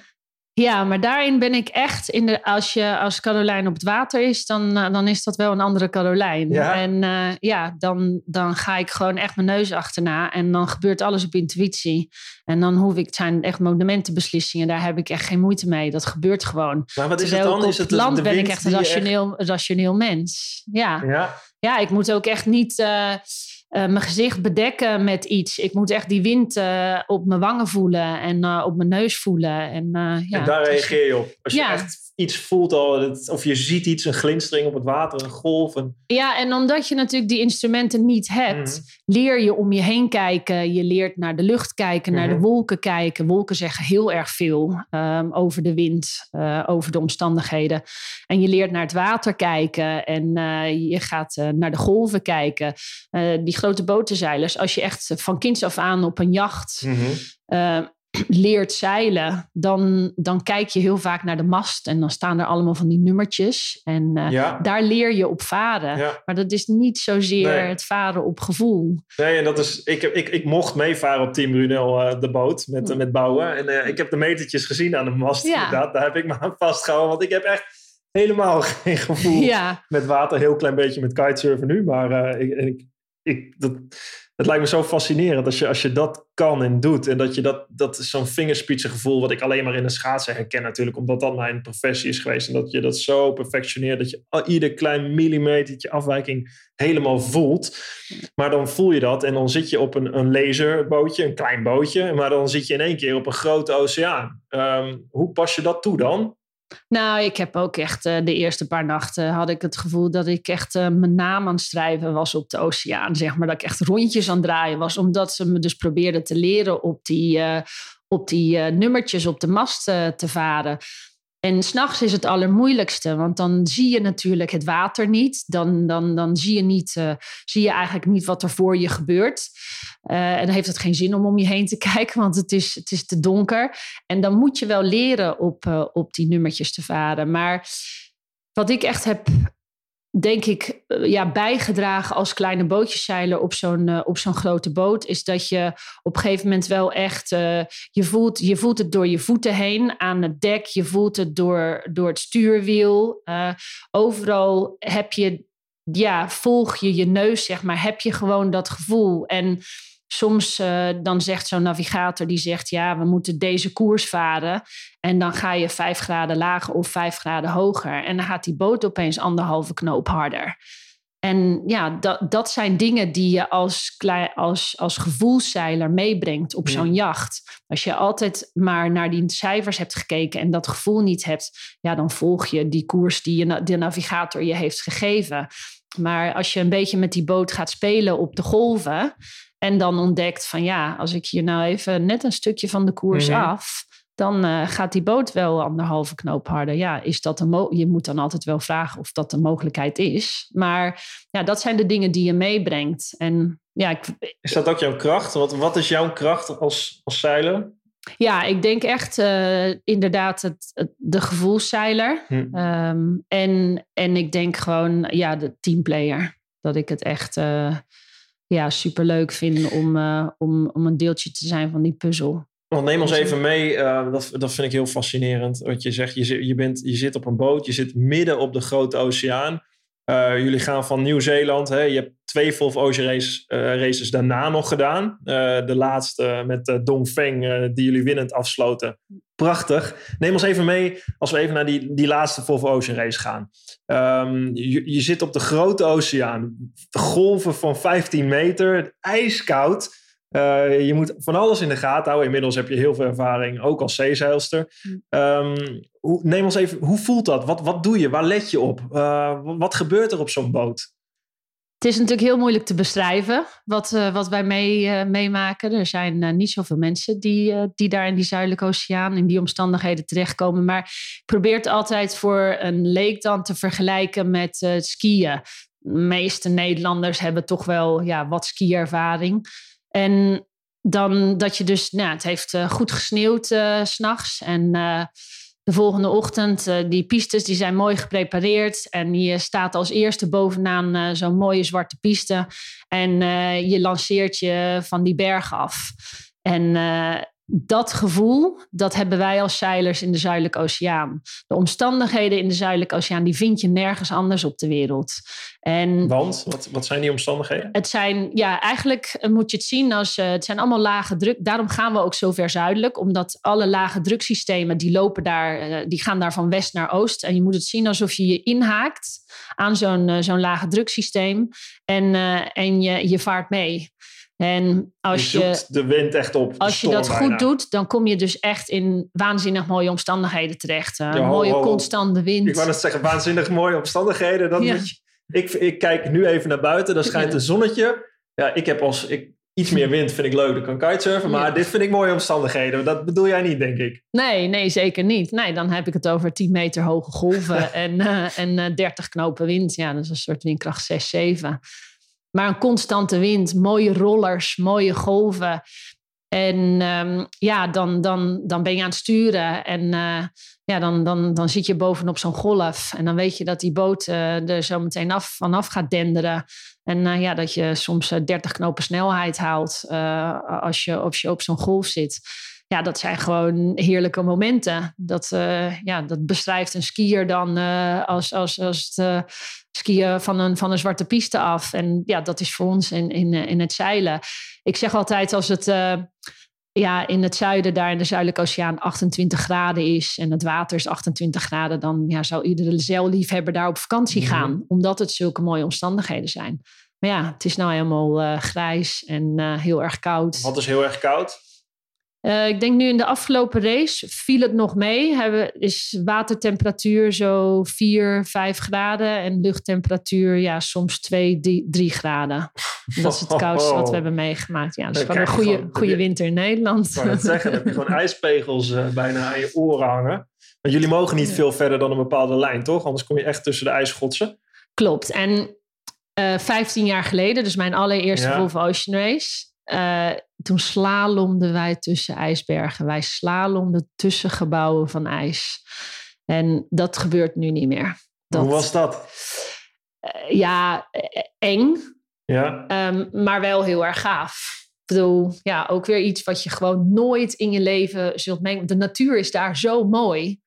Ja, maar daarin ben ik echt in de. Als je als Carolijn op het water is, dan, eh, dan is dat wel een andere Carolijn. Ja? En eh, ja, dan, dan ga ik gewoon echt mijn neus achterna. En dan gebeurt alles op intuïtie. En dan hoef ik, het zijn echt monumentenbeslissingen, daar heb ik echt geen moeite mee. Dat gebeurt gewoon. Maar wat is het dan? Is het land de ben ik echt een rationeel, rationeel mens. Ja. Ja, ja, ik moet ook echt niet eh, eh, mijn gezicht bedekken met iets. Ik moet echt die wind eh, op mijn wangen voelen en eh, op mijn neus voelen. En, ja, en daar is- reageer je op. Als je Ja. echt iets voelt al, of je ziet iets, een glinstering op het water, een golf. Een, Ja, en omdat je natuurlijk die instrumenten niet hebt, Mhm. leer je om je heen kijken. Je leert naar de lucht kijken, naar Mhm. de wolken kijken. Wolken zeggen heel erg veel ehm, over de wind, eh, over de omstandigheden. En je leert naar het water kijken en eh, je gaat eh, naar de golven kijken. Die grote botenzeilers, als je echt van kinds af aan op een jacht Mhm. eh, leert zeilen, dan, dan kijk je heel vaak naar de mast en dan staan er allemaal van die nummertjes. En eh, Ja, daar leer je op varen. ja. Maar dat is niet zozeer Nee. het varen op gevoel. Nee, en dat is, ik, ik, ik mocht meevaren op Team Brunel, eh, de boot, met, met bouwen. En eh, ik heb de metertjes gezien aan de mast. Ja. inderdaad. Daar heb ik me aan vastgehouden, want ik heb echt helemaal geen gevoel met water. Heel klein beetje met kitesurfen nu, maar ik, ik, ik, dat, het lijkt me zo fascinerend als je, als je dat kan en doet. En dat je dat, dat is zo'n vingerspitsengevoel wat ik alleen maar in de schaatsen herken natuurlijk, omdat dat mijn professie is geweest. En dat je dat zo perfectioneert, dat je ieder klein millimetertje afwijking helemaal voelt. Maar dan voel je dat en dan zit je op een, een laserbootje, een klein bootje, maar dan zit je in één keer op een grote oceaan. Ehm, hoe pas je dat toe dan? Nou, ik heb ook echt eh, de eerste paar nachten had ik het gevoel dat ik echt eh, mijn naam aan het schrijven was op de oceaan. Zeg maar dat ik echt rondjes aan het draaien was, omdat ze me dus probeerden te leren op die, eh, op die nummertjes op de mast te varen. En s'nachts is het allermoeilijkste, want dan zie je natuurlijk het water niet. Dan, dan, dan zie, je niet, eh, zie je eigenlijk niet wat er voor je gebeurt. Eh, en dan heeft het geen zin om om je heen te kijken, want het is, het is te donker. En dan moet je wel leren op, eh, op die nummertjes te varen. Maar wat ik echt heb, denk ik, eh, ja, bijgedragen als kleine bootjeszeiler op zo'n eh, op zo'n grote boot, is dat je op een gegeven moment wel echt, eh, je, voelt, je voelt het door je voeten heen aan het dek, je voelt het door, door het stuurwiel. Overal heb je, ja, volg je je neus, zeg maar, heb je gewoon dat gevoel. En soms eh, dan zegt zo'n navigator, die zegt, ja, we moeten deze koers varen. En dan ga je vijf graden lager of vijf graden hoger. En dan gaat die boot opeens anderhalve knoop harder. En ja, dat, dat zijn dingen die je als, als, als gevoelszeiler meebrengt op zo'n jacht. Als je altijd maar naar die cijfers hebt gekeken en dat gevoel niet hebt, ja, dan volg je die koers die je, de navigator je heeft gegeven. Maar als je een beetje met die boot gaat spelen op de golven en dan ontdekt van ja, als ik hier nou even net een stukje van de koers Mhm. af, dan eh, gaat die boot wel anderhalve knoop harder. Ja, is dat een je moet dan altijd wel vragen of dat een mogelijkheid is. Maar ja, dat zijn de dingen die je meebrengt. En ja, ik, Is dat ook jouw kracht? Wat, wat is jouw kracht als, als zeiler? ja, ik denk echt eh, inderdaad het, het- de gevoelszeiler. Hm. Ehm, en, en ik denk gewoon, ja, de teamplayer. Dat ik het echt eh, ja, superleuk vind om, eh, om, om een deeltje te zijn van die puzzel. Want neem ons even mee, eh, dat, dat vind ik heel fascinerend. Wat je zegt, je, je, bent, je zit op een boot, je zit midden op de grote oceaan. Eh, jullie gaan van Nieuw-Zeeland, je hebt twee Volvo Ocean race, eh, races daarna nog gedaan. Eh, de laatste met Dongfeng, die jullie winnend afsloten. Prachtig. Neem ons even mee als we even naar die, die laatste Volvo Ocean race gaan. Ehm, je zit op de grote oceaan, golven van 15 meter, ijskoud. Eh, je moet van alles in de gaten houden. Inmiddels heb je heel veel ervaring, ook als zeezeilster. Mm. Ehm, hoe, neem ons even, hoe voelt dat? Wat, wat doe je? Waar let je op? Eh, wat, gebeurt er op zo'n boot? Het is natuurlijk heel moeilijk te beschrijven wat, eh, wat wij mee, meemaken. Er zijn niet zoveel mensen die, die daar in die Zuidelijke Oceaan, in die omstandigheden terechtkomen. Maar ik probeer het altijd voor een leek dan te vergelijken met s'skiën. De meeste Nederlanders hebben toch wel ja, wat skiervaring. En dan dat je dus, nou, het heeft eh, goed gesneeuwd eh, s s'nachts. En eh, de volgende ochtend, die pistes die zijn mooi geprepareerd. En je staat als eerste bovenaan zo'n mooie zwarte piste. En je lanceert je van die berg af. En dat gevoel, dat hebben wij als zeilers in de Zuidelijke Oceaan. De omstandigheden in de Zuidelijke Oceaan, die vind je nergens anders op de wereld. En Want, wat, wat zijn die omstandigheden? het zijn, ja, eigenlijk eh, moet je het zien als, eh, het zijn allemaal lage druk. Daarom gaan we ook zo ver zuidelijk, omdat alle lage druksystemen, die lopen daar, eh, die gaan daar van west naar oost. En je moet het zien alsof je je inhaakt aan zo'n zo'n lage druksysteem en, en je, je vaart mee. En als je de wind echt op. als je dat bijna. goed doet, dan kom je dus echt in waanzinnig mooie omstandigheden terecht. Eh, Ja, ho, mooie ho, ho. constante wind. Ik wou net zeggen, waanzinnig mooie omstandigheden. Dan Ja. moet je, ik, ik kijk nu even naar buiten, dan schijnt een zonnetje. Ja, ik heb als ik iets meer wind vind ik leuk, dan kan kitesurfen. Maar Ja. dit vind ik mooie omstandigheden. Dat bedoel jij niet, denk ik. Nee, nee, zeker niet. Nee, dan heb ik het over 10 meter hoge golven en, eh, en eh, 30 knopen wind. Ja, dat is een soort windkracht 6, 7. Maar een constante wind, mooie rollers, mooie golven. En ehm, ja, dan, dan, dan ben je aan het sturen en eh, ja, dan, dan, dan zit je bovenop zo'n golf. En dan weet je dat die boot eh, er zo meteen af, vanaf gaat denderen. En eh, ja, dat je soms eh, 30 knopen snelheid haalt als, je, als je op zo'n golf zit ja, dat zijn gewoon heerlijke momenten. Dat, eh, ja, dat beschrijft een skier dan eh, als, als, als het eh, skiën van een, van een zwarte piste af. En ja, dat is voor ons in, in, in het zeilen. Ik zeg altijd als het ja, in het zuiden, daar in de Zuidelijke Oceaan, 28 graden is en het water is 28 graden, dan ja, zou iedere zeilliefhebber daar op vakantie gaan, omdat het zulke mooie omstandigheden zijn. Maar ja, het is nou helemaal grijs en heel erg koud. Wat is heel erg koud. Eh, ik denk nu in de afgelopen race viel het nog mee. Hebben, is watertemperatuur zo 4, 5 graden en luchttemperatuur ja, soms 2, 3 graden. Dat is het koudste wat we hebben meegemaakt. Ja, dus gewoon een goede, gewoon goede win- winter in Nederland. Ik net zeggen, heb je gewoon ijspegels eh, bijna aan je oren hangen. Want jullie mogen niet Ja. veel verder dan een bepaalde lijn, toch? Anders kom je echt tussen de ijsschotsen. Klopt. En eh 15 jaar geleden, dus mijn allereerste Ja. Volvo Ocean Race. Eh, toen slalomden wij tussen ijsbergen. Wij slalomden tussen gebouwen van ijs. En dat gebeurt nu niet meer. Dat, Hoe was dat? eh, ja, eh, eng, Ja, ehm, maar wel heel erg gaaf. Ik bedoel, ja, ook weer iets wat je gewoon nooit in je leven zult meemaken. De natuur is daar zo mooi.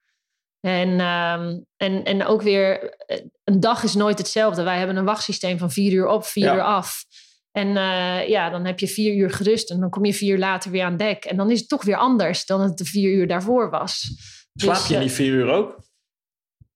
En, ehm, en, en ook weer, eh, een dag is nooit hetzelfde. Wij hebben een wachtsysteem van vier uur op, vier Ja. uur af. En eh, ja, dan heb je vier uur gerust en dan kom je vier uur later weer aan dek. En dan is het toch weer anders dan het de vier uur daarvoor was. slaap Dus, je in eh, die vier uur ook?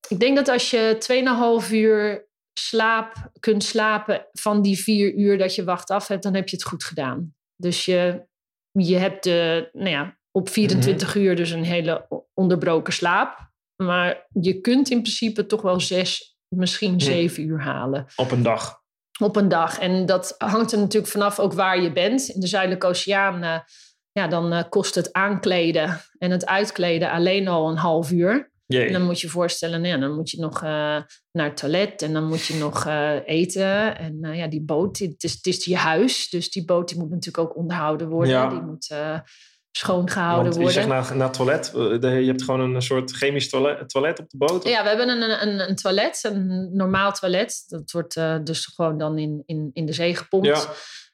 ik denk dat als je 2,5 uur slaap, kunt slapen van die vier uur dat je wacht af hebt, dan heb je het goed gedaan. Dus je, je hebt de, nou ja, op 24 uur dus een hele onderbroken slaap. Maar je kunt in principe toch wel zes, misschien zeven uur halen. Op een dag. Op een dag. En dat hangt er natuurlijk vanaf ook waar je bent. In de Zuidelijke Oceaan, eh, ja, dan eh, kost het aankleden en het uitkleden alleen al een half uur. Jee. En dan moet je je voorstellen, nou ja, dan moet je nog eh, naar het toilet en dan moet je nog eten. En ja, die boot, het is, het is je huis. Dus die boot die moet natuurlijk ook onderhouden worden. Ja. Die moet eh, schoongehouden Want je worden. zegt naar, toilet. eh, Je hebt gewoon een soort chemisch toilet, toilet op de boot. Ja, we hebben een, een, een toilet, een normaal toilet. Dat wordt eh, dus gewoon dan in, in, in de zee gepompt. Ja.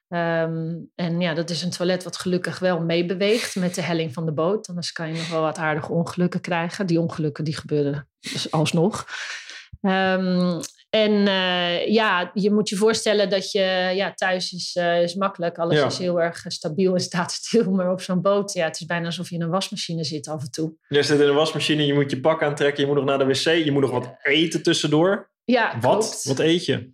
Ehm, en ja, dat is een toilet wat gelukkig wel meebeweegt met de helling van de boot. Anders kan je nog wel wat aardige ongelukken krijgen. Die ongelukken die gebeuren dus alsnog. Ehm, en eh, ja, je moet je voorstellen dat je ja, thuis is, eh, is makkelijk. Alles Ja. is heel erg stabiel en staat stil. Maar op zo'n boot, ja, het is bijna alsof je in een wasmachine zit af en toe. Je zit in een wasmachine, je moet je pak aantrekken, je moet nog naar de wc, je moet nog wat eten tussendoor. Ja, Wat? klopt. Wat eet je?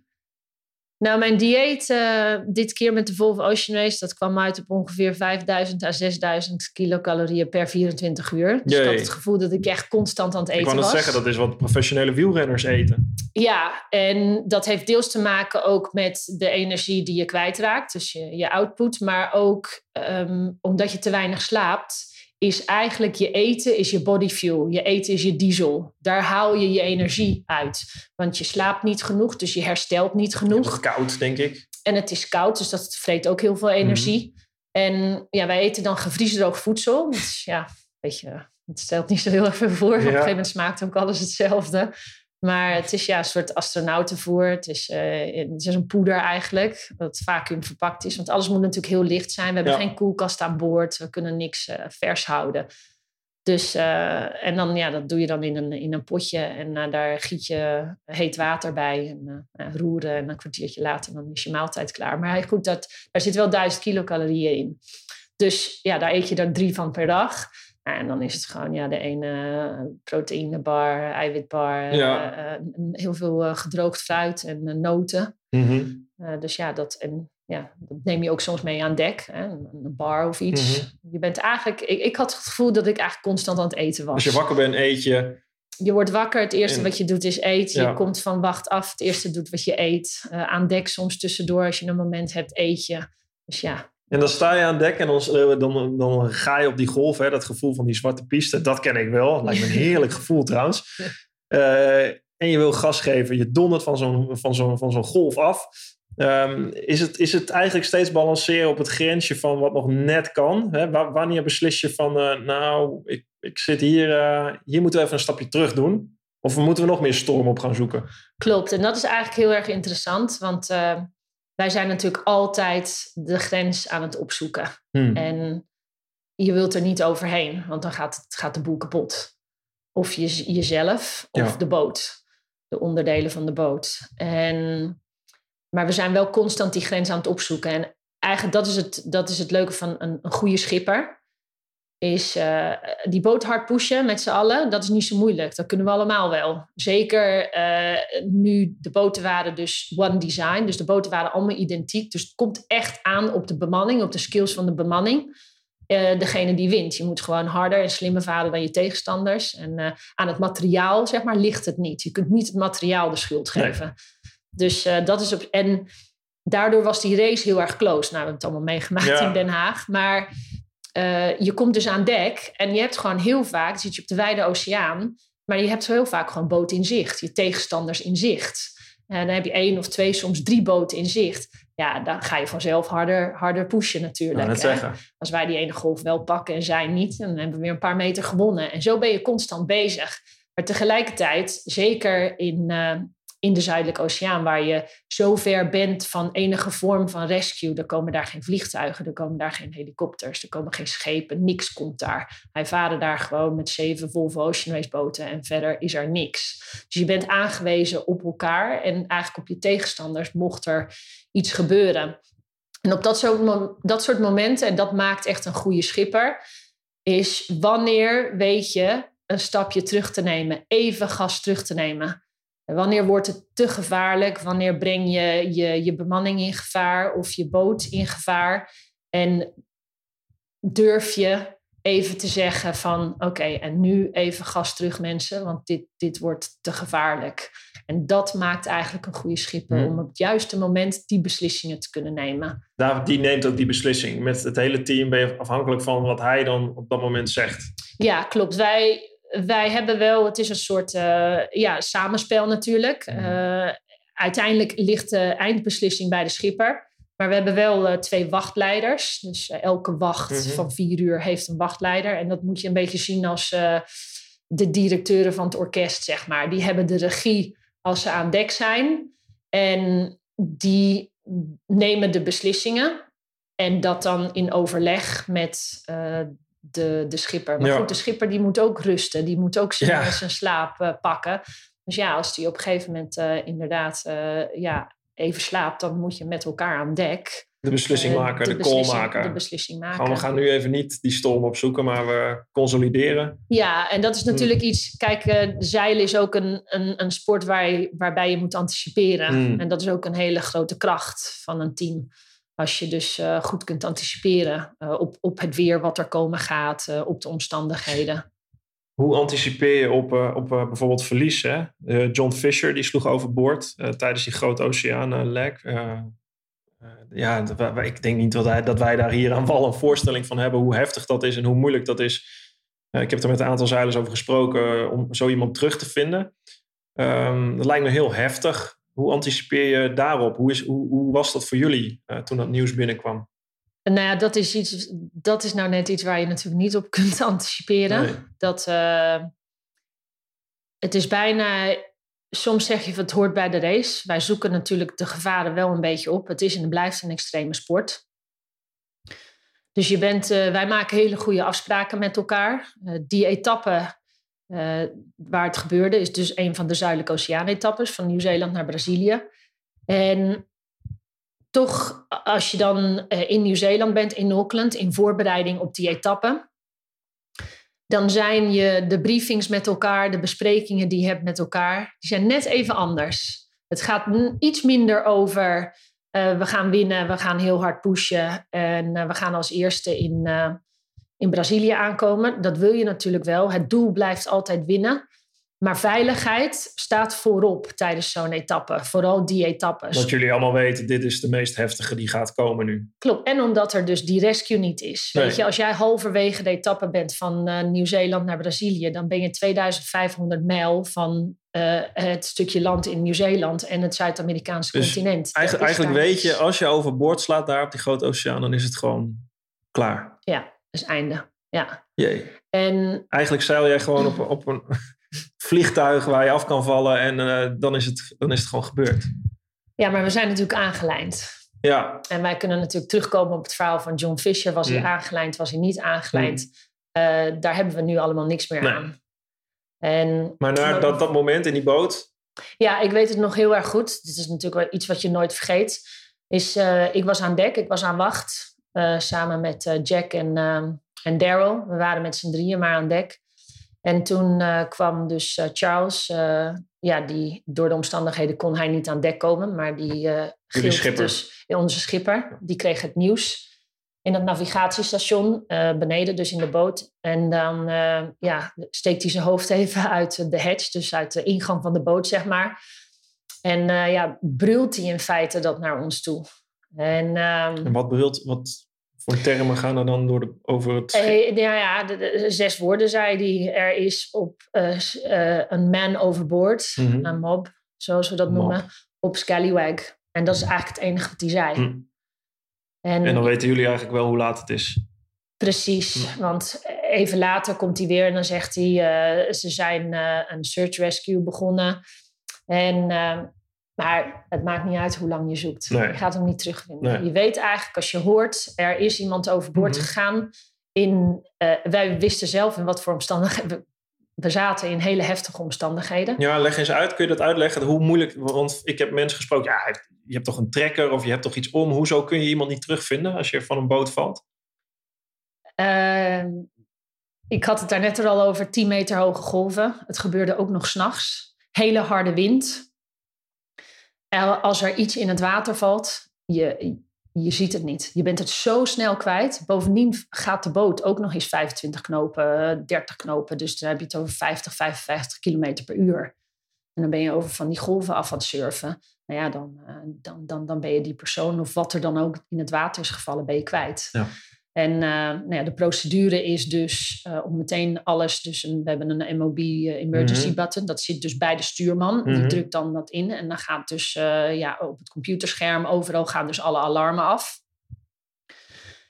Nou, mijn dieet eh, dit keer met de Volvo Ocean Race, dat kwam uit op ongeveer 5000 à 6000 kilocalorieën per 24 uur. Dus ik had het gevoel dat ik echt constant aan het eten Ik wou net was. zeggen, dat is wat professionele wielrenners eten. Ja, en dat heeft deels te maken ook met de energie die je kwijtraakt, dus je, je output, maar ook ehm, omdat je te weinig slaapt, is eigenlijk je eten is je body fuel. Je eten is je diesel. Daar haal je je energie uit. Want je slaapt niet genoeg, dus je herstelt niet Het genoeg. is koud, denk ik. En het is koud, dus dat vreet ook heel veel energie. En ja, wij eten dan gevriesdroogd voedsel. Dus ja, weet je, het stelt niet zo heel erg veel voor. Op een gegeven moment smaakt ook alles hetzelfde. Maar het is ja een soort astronautenvoer. Het is, eh, het is een poeder eigenlijk, dat vacuüm verpakt is. Want alles moet natuurlijk heel licht zijn. We hebben Ja. geen koelkast aan boord. We kunnen niks eh, vers houden. Dus, eh, en dan, ja, dat doe je dan in een, in een potje. En daar giet je heet water bij. En roeren. En een kwartiertje later dan is je maaltijd klaar. Maar goed, dat, daar zit wel duizend kilocalorieën in. Dus ja, daar eet je er drie van per dag. En dan is het gewoon ja, de ene eh, proteïnebar, eiwitbar. Ja. eh, eh, heel veel gedroogd fruit en noten. Mhm. Dus ja, dat, en, ja, dat neem je ook soms mee aan dek. Hè? Een, een bar of iets. Mhm. Je bent eigenlijk... Ik, ik had het gevoel dat ik eigenlijk constant aan het eten was. Als je wakker bent, eet je. Je wordt wakker, het eerste En- wat je doet is eten. Ja. Je komt van wacht af, het eerste doet wat je eet. Aan dek soms tussendoor, als je een moment hebt, eet je. Dus ja, En dan sta je aan dek en dan, eh, dan, dan ga je op die golf. Hè, dat gevoel van die zwarte piste, dat ken ik wel. Lijkt me een heerlijk gevoel trouwens. Eh, en je wil gas geven. Je dondert van zo'n van zo'n van zo'n golf af. Ehm, is, het, is het eigenlijk steeds balanceren op het grensje van wat nog net kan? Hè? Wa- wanneer beslis je van, eh, nou, ik, ik zit hier, hier moeten we even een stapje terug doen? Of moeten we nog meer storm op gaan zoeken? klopt. En dat is eigenlijk heel erg interessant. Want wij zijn natuurlijk altijd de grens aan het opzoeken. Hmm. En je wilt er niet overheen, want dan gaat, het, gaat de boel kapot. Of je, jezelf, of Ja. de boot. De onderdelen van de boot. En, maar we zijn wel constant die grens aan het opzoeken. En eigenlijk dat is het, dat is het leuke van een, een goede schipper. Is eh, die boot hard pushen met z'n allen. Dat is niet zo moeilijk. Dat kunnen we allemaal wel. Zeker eh, nu de boten waren dus one design. Dus de boten waren allemaal identiek. Dus het komt echt aan op de bemanning, op de skills van de bemanning. Eh, degene die wint. Je moet gewoon harder en slimmer varen dan je tegenstanders. En aan het materiaal, zeg maar, ligt het niet. Je kunt niet het materiaal de schuld Nee. geven. Dus dat is op. En daardoor was die race heel erg close. Nou, we hebben het allemaal meegemaakt Ja. in Den Haag. Maar eh, je komt dus aan dek en je hebt gewoon heel vaak, zit je op de wijde oceaan, maar je hebt heel vaak gewoon boten in zicht, je tegenstanders in zicht. En dan heb je één of twee, soms drie boten in zicht. Ja, dan ga je vanzelf harder, harder pushen natuurlijk. Nou. Als wij die ene golf wel pakken en zij niet, dan hebben we weer een paar meter gewonnen. En zo ben je constant bezig. Maar tegelijkertijd, zeker in, eh, in de Zuidelijke Oceaan, waar je zo ver bent van enige vorm van rescue, er komen daar geen vliegtuigen, er komen daar geen helikopters, er komen geen schepen, niks komt daar. Wij varen daar gewoon met zeven Volvo Ocean Race boten en verder is er niks. Dus je bent aangewezen op elkaar en eigenlijk op je tegenstanders mocht er iets gebeuren. En op dat soort, dat soort momenten, en dat maakt echt een goede schipper, is wanneer weet je een stapje terug te nemen, even gas terug te nemen. Wanneer wordt het te gevaarlijk? Wanneer breng je, je je bemanning in gevaar of je boot in gevaar? En durf je even te zeggen van oké, en nu even gas terug mensen, want dit, dit wordt te gevaarlijk. En dat maakt eigenlijk een goede schipper Hmm. om op het juiste moment die beslissingen te kunnen nemen. Daar, die neemt ook die beslissing. Met het hele team ben je afhankelijk van wat hij dan op dat moment zegt. Ja, klopt. Wij, wij hebben wel, het is een soort eh, ja, samenspel natuurlijk. Mhm. Eh, uiteindelijk ligt de eindbeslissing bij de schipper. Maar we hebben wel eh, twee wachtleiders. Dus elke wacht Mhm. van vier uur heeft een wachtleider. En dat moet je een beetje zien als de directeuren van het orkest, zeg maar. Die hebben de regie als ze aan dek zijn. En die nemen de beslissingen. En dat dan in overleg met de, de schipper. Maar Ja. goed, de schipper die moet ook rusten. Die moet ook zijn, Ja. zijn slaap eh, pakken. Dus ja, als die op een gegeven moment eh, inderdaad eh, ja, even slaapt... dan moet je met elkaar aan dek. De beslissing maken, de, call beslissing- maken. De beslissing maken. Gewoon, we gaan nu even niet die storm opzoeken, maar we consolideren. Ja, en dat is natuurlijk iets. Kijk, eh, zeilen is ook een, een, een sport waar je, waarbij je moet anticiperen. Hmm. En dat is ook een hele grote kracht van een team. Als je dus eh, goed kunt anticiperen eh, op, op het weer wat er komen gaat, eh, op de omstandigheden. Hoe anticipeer je op, op bijvoorbeeld verlies? John Fisher die sloeg overboord tijdens die grote oceaanlek. Ja, ik denk niet dat, dat wij daar hier aan wal een voorstelling van hebben hoe heftig dat is en hoe moeilijk dat is. Ik heb er met een aantal zeilers over gesproken om zo iemand terug te vinden. Ehm, dat lijkt me heel heftig. Hoe anticipeer je daarop? Hoe, is, hoe, hoe was dat voor jullie eh, toen dat nieuws binnenkwam? En nou ja, dat is, iets, dat is nou net iets waar je natuurlijk niet op kunt anticiperen. Nee. Dat eh, het is bijna. Soms zeg je van het hoort bij de race. Wij zoeken natuurlijk de gevaren wel een beetje op. Het is en het blijft een extreme sport. Dus je bent, eh, wij maken hele goede afspraken met elkaar. Die etappe eh, waar het gebeurde is dus een van de Zuidelijke Oceaan-etappes van Nieuw-Zeeland naar Brazilië. En toch, als je dan eh, in Nieuw-Zeeland bent, in Auckland, in voorbereiding op die etappe, dan zijn je de briefings met elkaar, de besprekingen die je hebt met elkaar, die zijn net even anders. Het gaat iets minder over eh, we gaan winnen, we gaan heel hard pushen en we gaan als eerste in, in Brazilië aankomen. Dat wil je natuurlijk wel. Het doel blijft altijd winnen. Maar veiligheid staat voorop tijdens zo'n etappe. Vooral die etappes. Dat jullie allemaal weten, dit is de meest heftige die gaat komen nu. Klopt. En omdat er dus die rescue niet is. Nee. Weet je, als jij halverwege de etappe bent van eh, Nieuw-Zeeland naar Brazilië, dan ben je 2500 mijl van eh, het stukje land in Nieuw-Zeeland en het Zuid-Amerikaanse Dus continent. Eigenlijk daar weet je, als je overboord slaat daar op die grote oceaan, dan is het gewoon klaar. Ja, is einde. Ja. Jee. En Eigenlijk zeil jij gewoon op, op een vliegtuig waar je af kan vallen en eh, dan, is het, dan is het gewoon gebeurd. ja, maar we zijn natuurlijk aangelijnd. Ja, En wij kunnen natuurlijk terugkomen op het verhaal van John Fisher. Was hij Mm. aangelijnd, was hij niet aangelijnd? Eh, daar hebben we nu allemaal niks meer Nee. aan. En maar naar dat, dat moment in die boot, Ja, ik weet het nog heel erg goed. Dit is natuurlijk wel iets wat je nooit vergeet. Is, eh, ik was aan dek, ik was aan wacht. Eh, samen met eh, Jack en, ehm, en Daryl. We waren met z'n drieën maar aan dek. En toen eh, kwam dus Charles. ja, die, door de omstandigheden kon hij niet aan dek komen. Maar die uh, schipper. dus onze schipper. Die kreeg het nieuws in het navigatiestation beneden, dus in de boot. En dan eh, ja, steekt hij zijn hoofd even uit de hatch, dus uit de ingang van de boot, zeg maar. En eh, ja, brult hij in feite dat naar ons toe. En, ehm, en wat bedoelt, wat voor termen gaan er dan door de, over het schip? eh, ja, ja de, de zes woorden zei hij. Er is op eh, eh, een man overboard, Mhm. een mob, zoals we dat Mob. noemen, op Scallywag. En dat is eigenlijk het enige wat hij zei. Hm. En, En dan weten jullie eigenlijk wel hoe laat het is. Precies, want even later komt hij weer en dan zegt hij: ze zijn een search rescue begonnen. En, eh, maar het maakt niet uit hoe lang je zoekt. Nee. Je gaat hem niet terugvinden. Nee. Je weet eigenlijk als je hoort: er is iemand overboord Mhm. gegaan. In, eh, wij wisten zelf in wat voor omstandigheden. We, we zaten in hele heftige omstandigheden. Ja, leg eens uit. Kun je dat uitleggen? Hoe moeilijk, want ik heb mensen gesproken. Ja, je hebt toch een trekker of je hebt toch iets om. Hoezo kun je iemand niet terugvinden als je van een boot valt? Ehm, ik had het daar net er al over 10 meter hoge golven. Het gebeurde ook nog s'nachts. hele harde wind. Als er iets in het water valt, je, je ziet het niet. Je bent het zo snel kwijt. Bovendien gaat de boot ook nog eens 25 knopen, 30 knopen. Dus dan heb je het over 50, 55 kilometer per uur. En dan ben je over van die golven af aan het surfen. Nou ja, dan, eh, dan, dan, dan ben je die persoon of wat er dan ook in het water is gevallen, ben je kwijt. Ja. En uh, nou ja, de procedure is dus uh, om meteen alles. Dus een, we hebben een MOB emergency mhm. button. Dat zit dus bij de stuurman. Die mhm. drukt dan dat in. En dan gaat dus ja, op het computerscherm overal gaan dus alle alarmen af.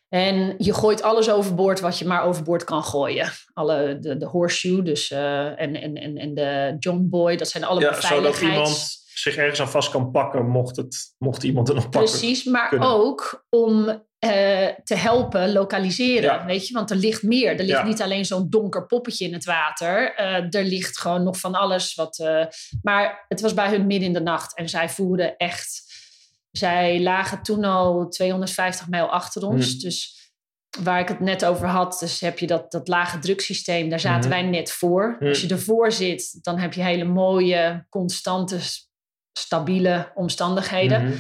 En je gooit alles overboord wat je maar overboord kan gooien. Alle, de, de horseshoe dus, en, en, en, en de John Boy, dat zijn alle ja. Zodat iemand zich ergens aan vast kan pakken, mocht, het, mocht iemand er nog pakken. Precies, maar ook om uh, te helpen lokaliseren. Weet je, want er ligt meer. Er ligt niet alleen zo'n donker poppetje in het water. Uh, er ligt gewoon nog van alles wat. Uh, maar het was bij hun midden in de nacht en zij voeren echt. Zij lagen toen al 250 mijl achter ons. Hmm. Dus waar ik het net over had, dus heb je dat, dat lage druksysteem, daar zaten hmm. wij net voor. Hmm. Als je ervoor zit, dan heb je hele mooie, constante stabiele omstandigheden.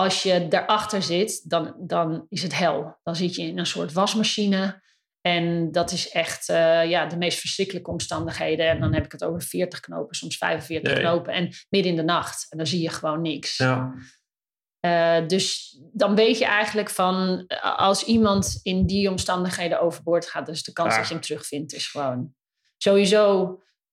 Als je daarachter zit, dan, dan is het hel. Dan zit je in een soort wasmachine. En dat is echt uh, ja, de meest verschrikkelijke omstandigheden. En dan heb ik het over 40 knopen, soms 45 knopen. En midden in de nacht. En dan zie je gewoon niks. Ja. Uh, dus dan weet je eigenlijk van als iemand in die omstandigheden overboord gaat, dus de kans dat je hem terugvindt is gewoon sowieso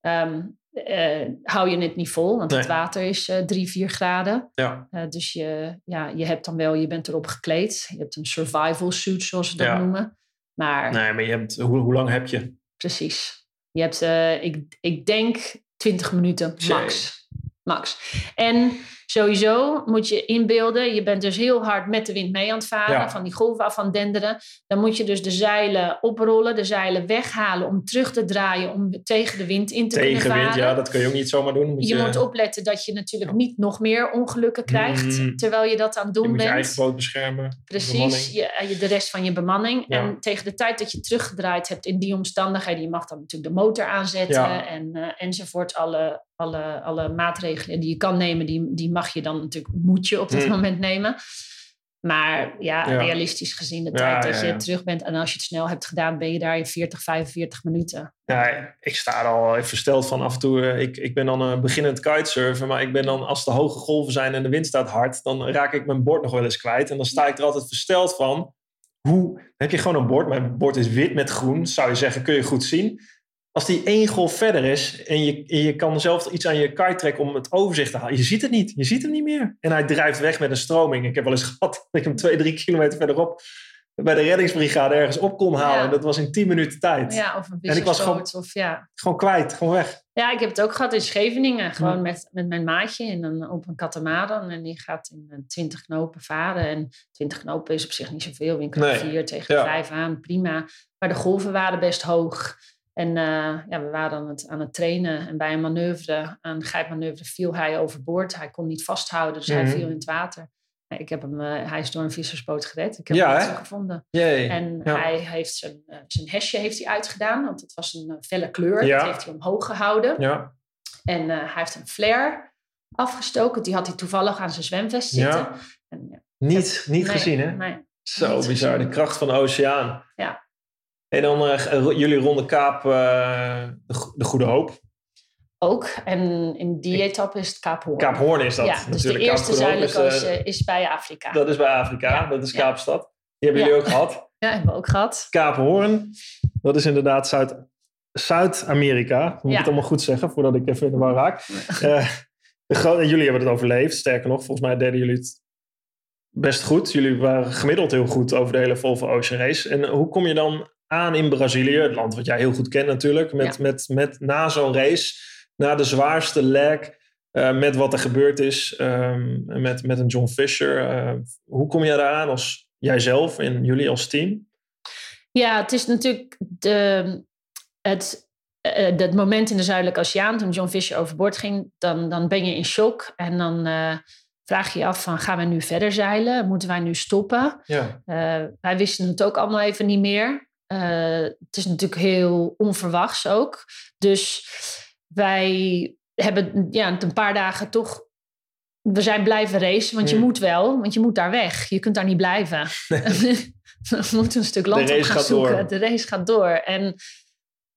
um, uh, hou je het niet vol, want het water is uh, 3, 4 graden. Ja. Uh, dus je, ja, je hebt dan wel, je bent erop gekleed. Je hebt een survival suit, zoals ze dat noemen. Maar, nee, maar je hebt, hoe, hoe lang heb je? Precies. Je hebt, eh, ik, ik denk, 20 minuten max. Max. En Sowieso moet je inbeelden, je bent dus heel hard met de wind mee aan het varen, van die golven af aan denderen. Dan moet je dus de zeilen oprollen, de zeilen weghalen om terug te draaien, om tegen de wind in te kunnen varen. Tegenwind, ja, dat kun je ook niet zomaar doen. Moet je, je, moet opletten dat je natuurlijk niet nog meer ongelukken krijgt, mm. terwijl je dat aan het doen je moet bent. je eigen boot beschermen. Precies, je, eh, de rest van je bemanning. En tegen de tijd dat je teruggedraaid hebt in die omstandigheden, je mag dan natuurlijk de motor aanzetten en, uh, enzovoort, alle alle, alle maatregelen die je kan nemen, die, die mag je dan natuurlijk, moet je op dat mm. moment nemen. Maar ja, realistisch gezien de tijd dat je terug bent en als je het snel hebt gedaan, ben je daar in 40, 45 minuten. Ja, ik sta er al even versteld van af en toe. Eh, ik, ik ben dan een beginnend kitesurfer, maar ik ben dan, als de hoge golven zijn en de wind staat hard, dan raak ik mijn bord nog wel eens kwijt. En dan sta ik er altijd versteld van. Hoe heb je gewoon een bord? Mijn bord is wit met groen, zou je zeggen, kun je goed zien als die één golf verder is en je, je kan zelf iets aan je kite trekken om het overzicht te halen. Je ziet het niet. Je ziet hem niet meer. En hij drijft weg met een stroming. Ik heb wel eens gehad dat ik hem twee, drie kilometer verderop bij de reddingsbrigade ergens op kon halen. Dat was in tien minuten tijd. Ja, of een en ik was gewoon, of, ja. gewoon kwijt, gewoon weg. Ja, ik heb het ook gehad in Scheveningen. Gewoon met, met mijn maatje in een, op een katamaran. En die gaat in 20 knopen varen. En 20 knopen is op zich niet zoveel. Winkel nee. 4 tegen. 5 aan, prima. Maar de golven waren best hoog. En uh, ja, we waren aan het, aan het trainen en bij een manoeuvre, een grijpmanoeuvre, viel hij overboord. Hij kon niet vasthouden, dus hij mhm. viel in het water. Ik heb hem, uh, hij is door een vissersboot gered. Ik heb hem gevonden. En hij heeft zijn, uh, zijn hesje heeft hij uitgedaan, want het was een felle kleur. Ja. Dat heeft hij omhoog gehouden. Ja. En hij heeft een flare afgestoken. Die had hij toevallig aan zijn zwemvest zitten. En, niet niet gezien, hè? Nee, Zo bizar, de kracht van de oceaan. Ja. En dan uh, jullie ronde Kaap uh, de, de, Goede Hoop. Ook. En in die etappe is het Kaap Hoorn. Kaap Hoorn is dat. Ja, dus de eerste zuidelijke is, uh, is, bij Afrika. Dat is bij Afrika. Ja. Dat is Kaapstad. Die hebben jullie ook gehad. Ja, hebben we ook gehad. Kaap Hoorn. Dat is inderdaad Zuid, Zuid-Amerika. Moet ik het allemaal goed zeggen voordat ik even in de war raak. jullie hebben het overleefd. Sterker nog, volgens mij deden jullie het best goed. Jullie waren gemiddeld heel goed over de hele Volvo Ocean Race. En hoe kom je dan aan in Brazilië, het land wat jij heel goed kent natuurlijk, met, met, met na zo'n race, na de zwaarste leg, uh, met wat er gebeurd is um, met, met een John Fisher. Uh, hoe kom je daar aan als jijzelf en jullie als team? Ja, het is natuurlijk de, het, uh, dat moment in de Zuidelijke Oceaan, toen John Fisher overboord ging, dan, dan ben je in shock en dan vraag je je af van gaan we nu verder zeilen? Moeten wij nu stoppen? Ja. wij wisten het ook allemaal even niet meer. Uh, het is natuurlijk heel onverwachts ook. Dus wij hebben ja, een paar dagen toch we zijn blijven racen, want je Hmm. moet wel, want je moet daar weg. Je kunt daar niet blijven. we moeten een stuk land op gaan zoeken. door. De race gaat door. En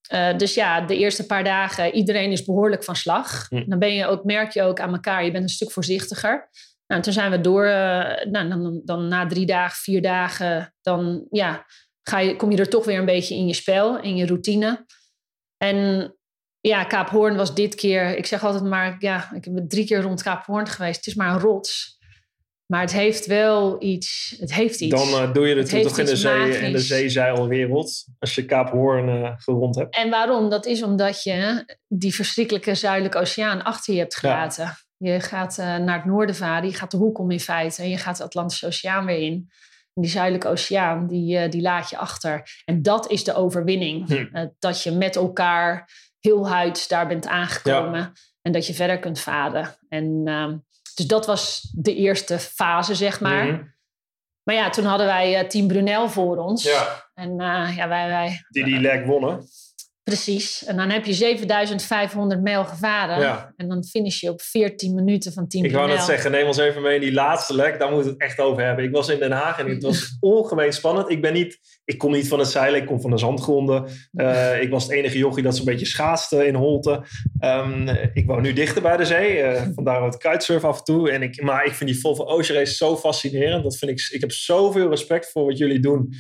eh, dus ja, de eerste paar dagen, iedereen is behoorlijk van slag. Hmm. Dan ben je ook, merk je ook aan elkaar, je bent een stuk voorzichtiger. Nou, toen zijn we door, eh, nou, dan, dan na drie dagen, vier dagen, dan ja, ga je, kom je er toch weer een beetje in je spel, in je routine. En ja, Kaap Hoorn was dit keer, ik zeg altijd maar, ja, ik ben drie keer rond Kaap Hoorn geweest. Het is maar een rots. Maar het heeft wel iets, het heeft iets. Dan eh, doe je Het toch in de, zee, magisch. in de zeezeilwereld. Als je Kaap Hoorn eh, gerond hebt. En waarom? Dat is omdat je die verschrikkelijke Zuidelijke Oceaan achter je hebt gelaten. Je gaat eh, naar het noorden varen, je gaat de hoek om in feite. En je gaat de Atlantische Oceaan weer in. Die Zuidelijke Oceaan, die, eh, die laat je achter. En dat is de overwinning. Hm. Eh, dat je met elkaar heel huids daar bent aangekomen. En dat je verder kunt varen. En, ehm, dus dat was de eerste fase, zeg maar. Mhm. Maar ja, toen hadden wij eh, Team Brunel voor ons. Ja, En ja, wij, wij, die die leg wonnen. Precies. En dan heb je 7500 mijl gevaren. Ja. En dan finish je op 14 minuten van 10 Ik wou net zeggen, neem ons even mee in die laatste lek. Daar moeten we het echt over hebben. Ik was in Den Haag en het was ongemeen spannend. Ik, ben niet, ik kom niet van het zeilen, ik kom van de zandgronden. Eh, ik was het enige jochie dat zo'n beetje schaatste in Holte. Ehm, ik woon nu dichter bij de zee. eh, vandaar het kitesurf af en toe. En ik, maar ik vind die Volvo Ocean Race zo fascinerend. Dat vind ik, ik heb zoveel respect voor wat jullie doen.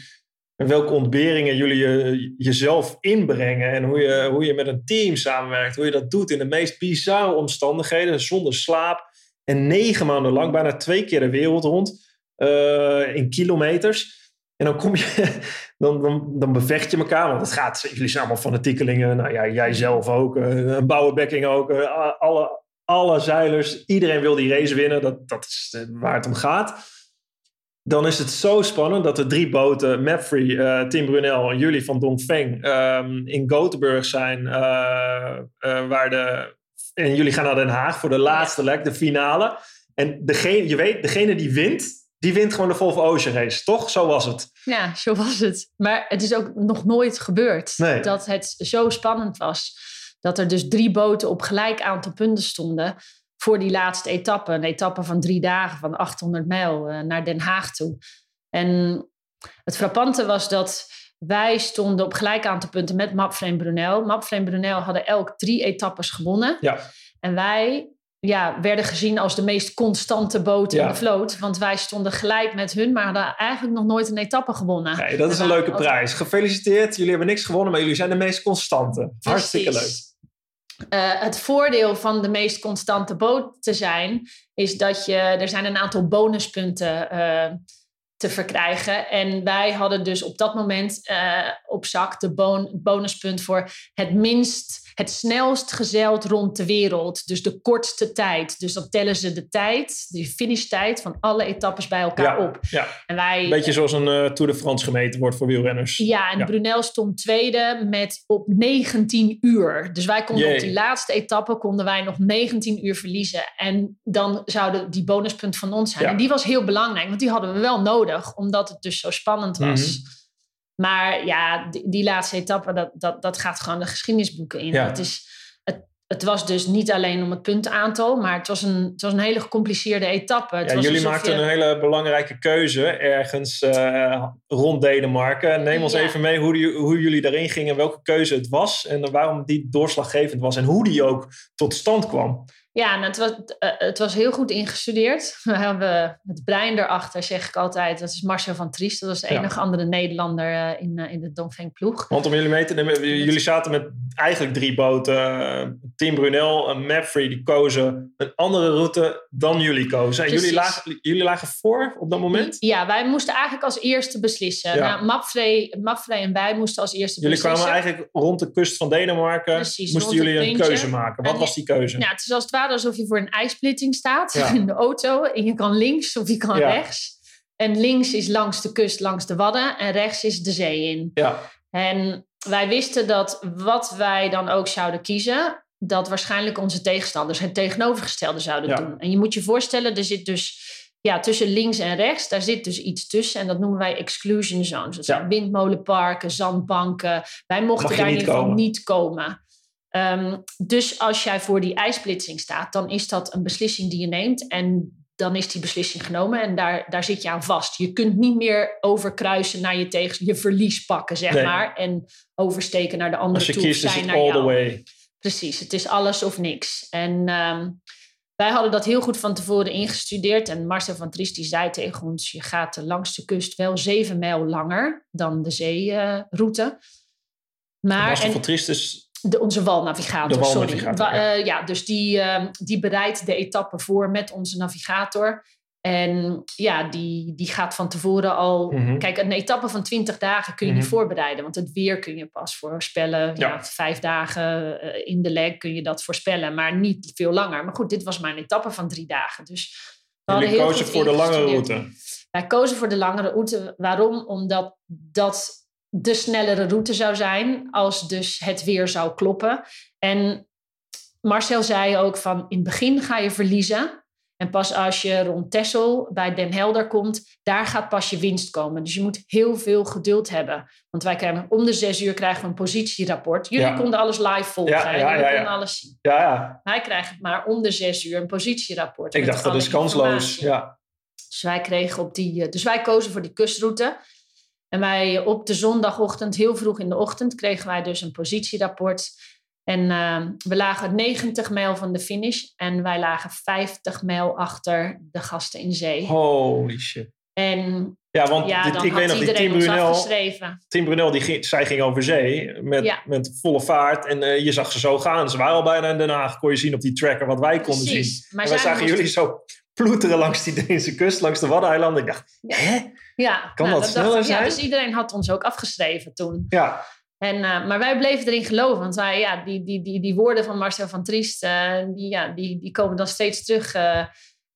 En welke ontberingen jullie je, jezelf inbrengen. En hoe je, hoe je met een team samenwerkt. Hoe je dat doet in de meest bizarre omstandigheden. Zonder slaap. En negen maanden lang, bijna twee keer de wereld rond. eh, in kilometers. En dan kom je, dan, dan, dan bevecht je elkaar. Want het gaat, jullie zijn allemaal fanatiekelingen. Nou ja, jij zelf ook. eh Bouwenbekking ook. eh, alle, alle zeilers. Iedereen wil die race winnen. Dat, dat is eh, waar het om gaat. Dan is het zo spannend dat de drie boten, Mapfree, eh Tim Brunel en jullie van Dongfeng, ehm in Gothenburg zijn. eh, eh, waar de, en jullie gaan naar Den Haag voor de laatste lek, de finale. En degene, je weet, degene die wint, die wint gewoon de Volvo Ocean Race, toch? Zo was het. Ja, zo was het. Maar het is ook nog nooit gebeurd Nee. dat het zo spannend was. Dat er dus drie boten op gelijk aantal punten stonden voor die laatste etappe. Een etappe van drie dagen, van 800 mijl eh, naar Den Haag toe. En het frappante was dat wij stonden op gelijk aantal punten met Mapfre en Brunel. Mapfre en Brunel hadden elk drie etappes gewonnen. Ja. En wij ja, werden gezien als de meest constante boot in de vloot. Want wij stonden gelijk met hun, maar hadden eigenlijk nog nooit een etappe gewonnen. Nee, dat is En een leuke altijd- prijs. Gefeliciteerd. Jullie hebben niks gewonnen, maar jullie zijn de meest constante. Hartstikke leuk. Eh, het voordeel van de meest constante boot te zijn, is dat je, er zijn een aantal bonuspunten eh, te verkrijgen. En wij hadden dus op dat moment eh, op zak de bon- bonuspunt voor het minst, het snelst gezeild rond de wereld. Dus de kortste tijd. Dus dan tellen ze de tijd, de finishtijd van alle etappes bij elkaar Ja, op. ja. En wij, Een beetje zoals een eh, Tour de France gemeten wordt voor wielrenners. ja, en Ja. Brunel stond tweede met op 19 uur. Dus wij konden Jee. op die laatste etappe konden wij nog 19 uur verliezen. En dan zouden die bonuspunt van ons zijn. Ja. En die was heel belangrijk, want die hadden we wel nodig, omdat het dus zo spannend was. Mhm. Maar ja, die, die laatste etappe, dat, dat, dat gaat gewoon de geschiedenisboeken in. Ja. Het, is, het, het was dus niet alleen om het puntenaantal, maar het was een, het was een hele gecompliceerde etappe. Het Ja, was jullie maakten je- een hele belangrijke keuze ergens eh, rond Denemarken. Neem ons Ja. even mee hoe, die, hoe jullie daarin gingen, welke keuze het was en waarom die doorslaggevend was en hoe die ook tot stand kwam. Ja, en het was, eh, het was heel goed ingestudeerd. We hebben het brein erachter, zeg ik altijd. Dat is Marcel van Triest. Dat was de Ja. enige andere Nederlander eh, in, eh, in de Dongfeng ploeg. Want om jullie mee te nemen, jullie zaten met eigenlijk drie boten. Team Brunel en Mapfree, die kozen een andere route dan jullie kozen. En jullie lagen, jullie lagen voor op dat moment? Ja, wij moesten eigenlijk als eerste beslissen. Ja. Nou, Mapfre, Mapfre en wij moesten als eerste Jullie beslissen. kwamen eigenlijk rond de kust van Denemarken. Precies, moesten jullie een keuze maken. Wat En was die keuze? Ja, het is als het alsof je voor een ijsplitting staat Ja. in de auto. En je kan links of je kan Ja. rechts. En links is langs de kust, langs de Wadden. En rechts is de zee in. Ja, En wij wisten dat wat wij dan ook zouden kiezen, dat waarschijnlijk onze tegenstanders het tegenovergestelde zouden Ja. doen. En je moet je voorstellen, er zit dus ja, tussen links en rechts, daar zit dus iets tussen. En dat noemen wij exclusion zones. Dat Ja. zijn windmolenparken, zandbanken. Wij mochten daar in ieder geval niet komen. Ehm, dus als jij voor die ijsplitsing staat, dan is dat een beslissing die je neemt. En dan is die beslissing genomen en daar, daar zit je aan vast. Je kunt niet meer overkruisen naar je tegen je verlies pakken, zeg Nee. maar. En oversteken naar de andere Als je toe. kiest, is het all the way. Precies, het is alles of niks. En ehm, wij hadden dat heel goed van tevoren ingestudeerd. En Marcel van Triest die zei tegen ons... je gaat langs de kust wel zeven mijl langer dan de zeeroute. maar Marcel en, van Triest is de, onze walnavigator, De sorry. walnavigator, Wa- ja. eh, ja, dus die, ehm, die bereidt de etappe voor met onze navigator. En ja, die, die gaat van tevoren al... Mhm. Kijk, een etappe van 20 dagen kun je Mhm. niet voorbereiden. Want het weer kun je pas voorspellen. Ja. Ja. vijf dagen eh, in de leg kun je dat voorspellen. Maar niet veel langer. Maar goed, dit was mijn etappe van drie dagen. Dus we hadden heel kozen voor de langere route. Wij kozen voor de langere route. Waarom? Omdat dat de snellere route zou zijn als dus het weer zou kloppen. En Marcel zei ook van in het begin ga je verliezen. En pas als je rond Texel bij Den Helder komt, daar gaat pas je winst komen. Dus je moet heel veel geduld hebben. Want wij krijgen om de zes uur krijgen we een positierapport. Jullie Ja. konden alles live volgen. Ja, ja, Jullie ja, ja. konden alles zien. Ja, ja. Wij krijgen maar om de zes uur een positierapport. Ik dacht dat is kansloos. Ja. Dus wij kregen op die. eh, Dus wij kozen voor die kustroute. En wij op de zondagochtend, heel vroeg in de ochtend, kregen wij dus een positierapport. En eh, we lagen 90 mijl van de finish. En wij lagen 50 mijl achter de gasten in zee. Holy shit. En Ja, want ja, dit- ik weet nog, die Tim Brunel. Tim Brunel die ging, zij ging over zee met, Ja. met volle vaart. En eh, je zag ze zo gaan. Ze waren al bijna in Den Haag. Kon je zien op die tracker wat wij konden zien. Maar en wij zagen jullie zo ploeteren langs die Deense kust, langs de Waddeneilanden. Ik dacht, hè? Ja, Kan nou, dat sneller ja, zijn? dus iedereen had ons ook afgeschreven toen. Ja, En, eh, maar wij bleven erin geloven. Want wij, ja, die, die, die, die woorden van Marcel van Triest, eh, die, ja, die, die komen dan steeds terug. eh,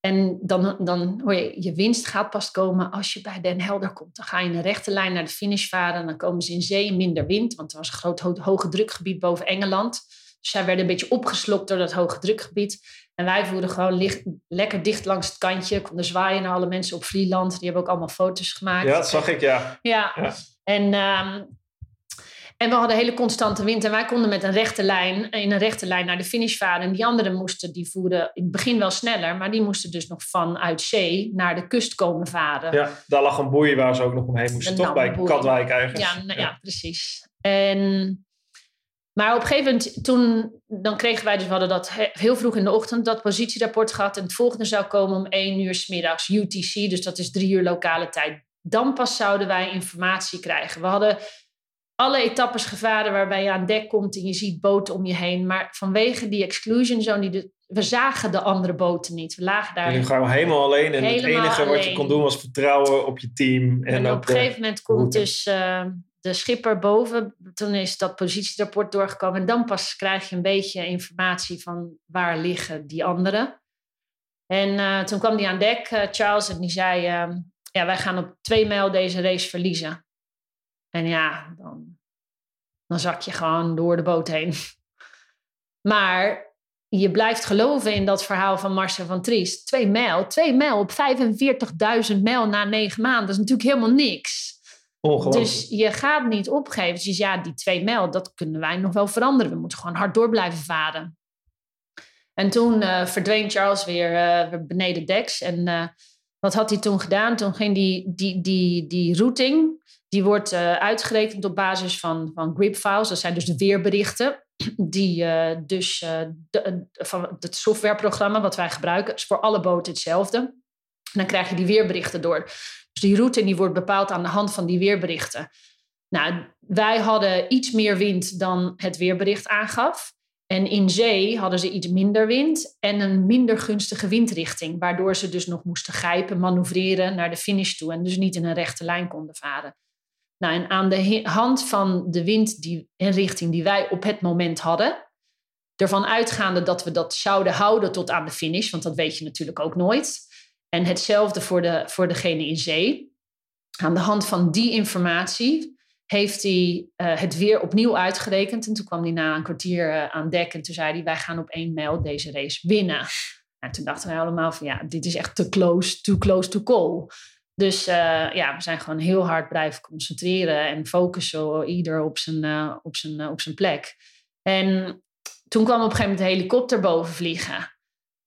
en dan, dan hoor je, je winst gaat pas komen als je bij Den Helder komt. Dan ga je in een rechte lijn naar de finish varen. Dan komen ze in zee, minder wind. Want er was een groot ho- hoge drukgebied boven Engeland. Zij werden een beetje opgeslokt door dat hoge drukgebied. En wij voeren gewoon licht, lekker dicht langs het kantje. Konden zwaaien naar alle mensen op Vlieland. Die hebben ook allemaal foto's gemaakt. ja, dat zag ik, ja. Ja. Ja. En, ehm, en we hadden hele constante wind. En wij konden met een rechte lijn, in een rechte lijn naar de finish varen. En die anderen moesten, die voeren in het begin wel sneller. Maar die moesten dus nog vanuit zee naar de kust komen varen. ja. Daar lag een boei waar ze ook nog omheen moesten. Een Toch bij boei. Katwijk ergens. Ja, nou, ja. precies. En, maar op een gegeven moment, toen, dan kregen wij dus, we hadden dat he- heel vroeg in de ochtend, dat positierapport gehad. En het volgende zou komen om één uur 's middags UTC, dus dat is drie uur lokale tijd. Dan pas zouden wij informatie krijgen. We hadden alle etappes gevaren waarbij je aan dek komt en je ziet boten om je heen. Maar vanwege die exclusion zone, die de, we zagen de andere boten niet. We lagen daar. Jullie gaan helemaal alleen. En het enige wat je kon doen was vertrouwen op je team. En, En, op op een gegeven moment komt dus eh, de schipper boven. Toen is dat positierapport doorgekomen. En dan pas krijg je een beetje informatie van waar liggen die anderen. En eh, toen kwam hij aan dek, eh, Charles, en die zei... eh, ja, wij gaan op twee mijl deze race verliezen. En ja, dan, dan zak je gewoon door de boot heen. Maar je blijft geloven in dat verhaal van Marcel van Triest. Twee mijl, twee mijl op 45.000 mijl na negen maanden. Dat is natuurlijk helemaal niks. Dus je gaat niet opgeven. Dus ja, die twee mijl, dat kunnen wij nog wel veranderen. We moeten gewoon hard door blijven varen. En toen eh, verdween Charles weer, eh, weer beneden deks. En eh, wat had hij toen gedaan? Toen ging die, die, die, die routing, die wordt uitgerekend op basis van, van grip files. Dat zijn dus de weerberichten. Die dus de- van het softwareprogramma wat wij gebruiken, is voor alle boten hetzelfde. En dan krijg je die weerberichten door. Dus die route die wordt bepaald aan de hand van die weerberichten. Nou, wij hadden iets meer wind dan het weerbericht aangaf. En in zee hadden ze iets minder wind en een minder gunstige windrichting. Waardoor ze dus nog moesten grijpen, manoeuvreren naar de finish toe. En dus niet in een rechte lijn konden varen. Nou, en aan de hand van de wind die, en richting die wij op het moment hadden. Ervan uitgaande dat we dat zouden houden tot aan de finish. Want dat weet je natuurlijk ook nooit. En hetzelfde voor, de, voor degene in zee. Aan de hand van die informatie heeft hij eh, het weer opnieuw uitgerekend. En toen kwam hij na een kwartier eh, aan dek en toen zei hij... wij gaan op één mijl deze race winnen. En toen dachten wij allemaal van ja, dit is echt te close, too close to call. Dus eh, ja, we zijn gewoon heel hard blijven concentreren en focussen ieder op zijn, op zijn, op zijn plek. En toen kwam op een gegeven moment de helikopter boven vliegen.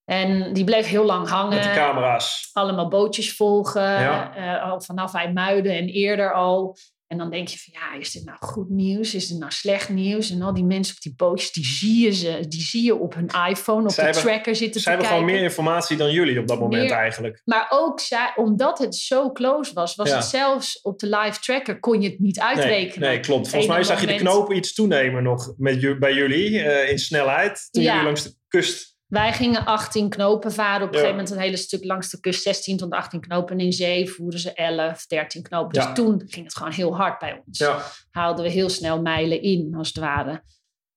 En die bleef heel lang hangen. Met de camera's. Allemaal bootjes volgen. Ja. eh, al vanaf IJmuiden en eerder al. En dan denk je van ja, is dit nou goed nieuws? Is dit nou slecht nieuws? En al die mensen op die bootjes, die zie je, ze, die zie je op hun iPhone, op Zij de hebben- tracker zitten Zij te hebben kijken. gewoon meer informatie dan jullie op dat moment Meer- eigenlijk. Maar ook zij, omdat het zo close was, was Ja. het zelfs op de live tracker kon je het niet uitrekenen. nee, klopt. Volgens mij zag je de knopen iets toenemen nog met, bij jullie eh, in snelheid. Toen Ja. jullie langs de kust... Wij gingen 18 knopen varen. Op een Ja. gegeven moment een hele stuk langs de kust. 16 tot 18 knopen. En in zee voeren ze 11, 13 knopen. Ja. Dus toen ging het gewoon heel hard bij ons. Ja. Haalden we heel snel mijlen in, als het ware.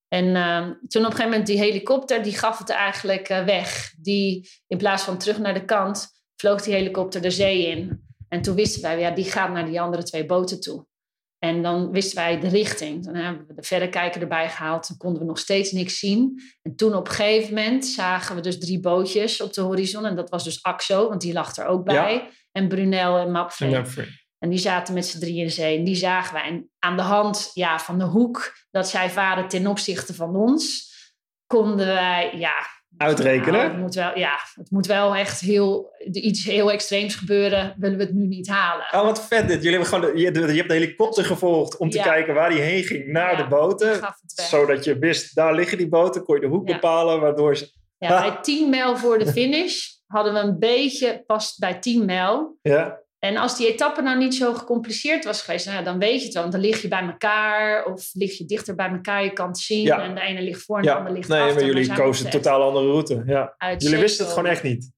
En ehm, toen op een gegeven moment die helikopter, die gaf het eigenlijk eh, weg. Die, in plaats van terug naar de kant, vloog die helikopter de zee in. En toen wisten wij, ja, die gaat naar die andere twee boten toe. En dan wisten wij de richting. Dan hebben we de verrekijker erbij gehaald. Dan konden we nog steeds niks zien. En toen op een gegeven moment zagen we dus drie bootjes op de horizon. En dat was dus AXO, want die lag er ook bij. En Brunel en Mapfre. En die zaten met z'n drieën in de zee. En die zagen wij. En aan de hand ja, van de hoek dat zij varen ten opzichte van ons... konden wij, ja... Uitrekenen? nou, het, moet wel, ja, het moet wel echt heel, iets heel extreems gebeuren. Willen we het nu niet halen. Oh, wat vet dit. Jullie hebben gewoon de, je, je hebt de helikopter gevolgd om te Ja. kijken waar die heen ging naar Ja, de boten. Zodat je wist, daar liggen die boten. Kon je de hoek Ja. bepalen, waardoor ze... Ja, bij 10 mijl voor de finish hadden we een beetje, pas bij 10 mijl. Ja, En als die etappe nou niet zo gecompliceerd was geweest, nou dan weet je het wel. Want dan lig je bij elkaar of lig je dichter bij elkaar. Je kan het zien Ja. en de ene ligt voor en de ja. ander ligt nee, achter. maar jullie kozen een totaal andere route. Ja. uit Jullie wisten het gewoon echt niet.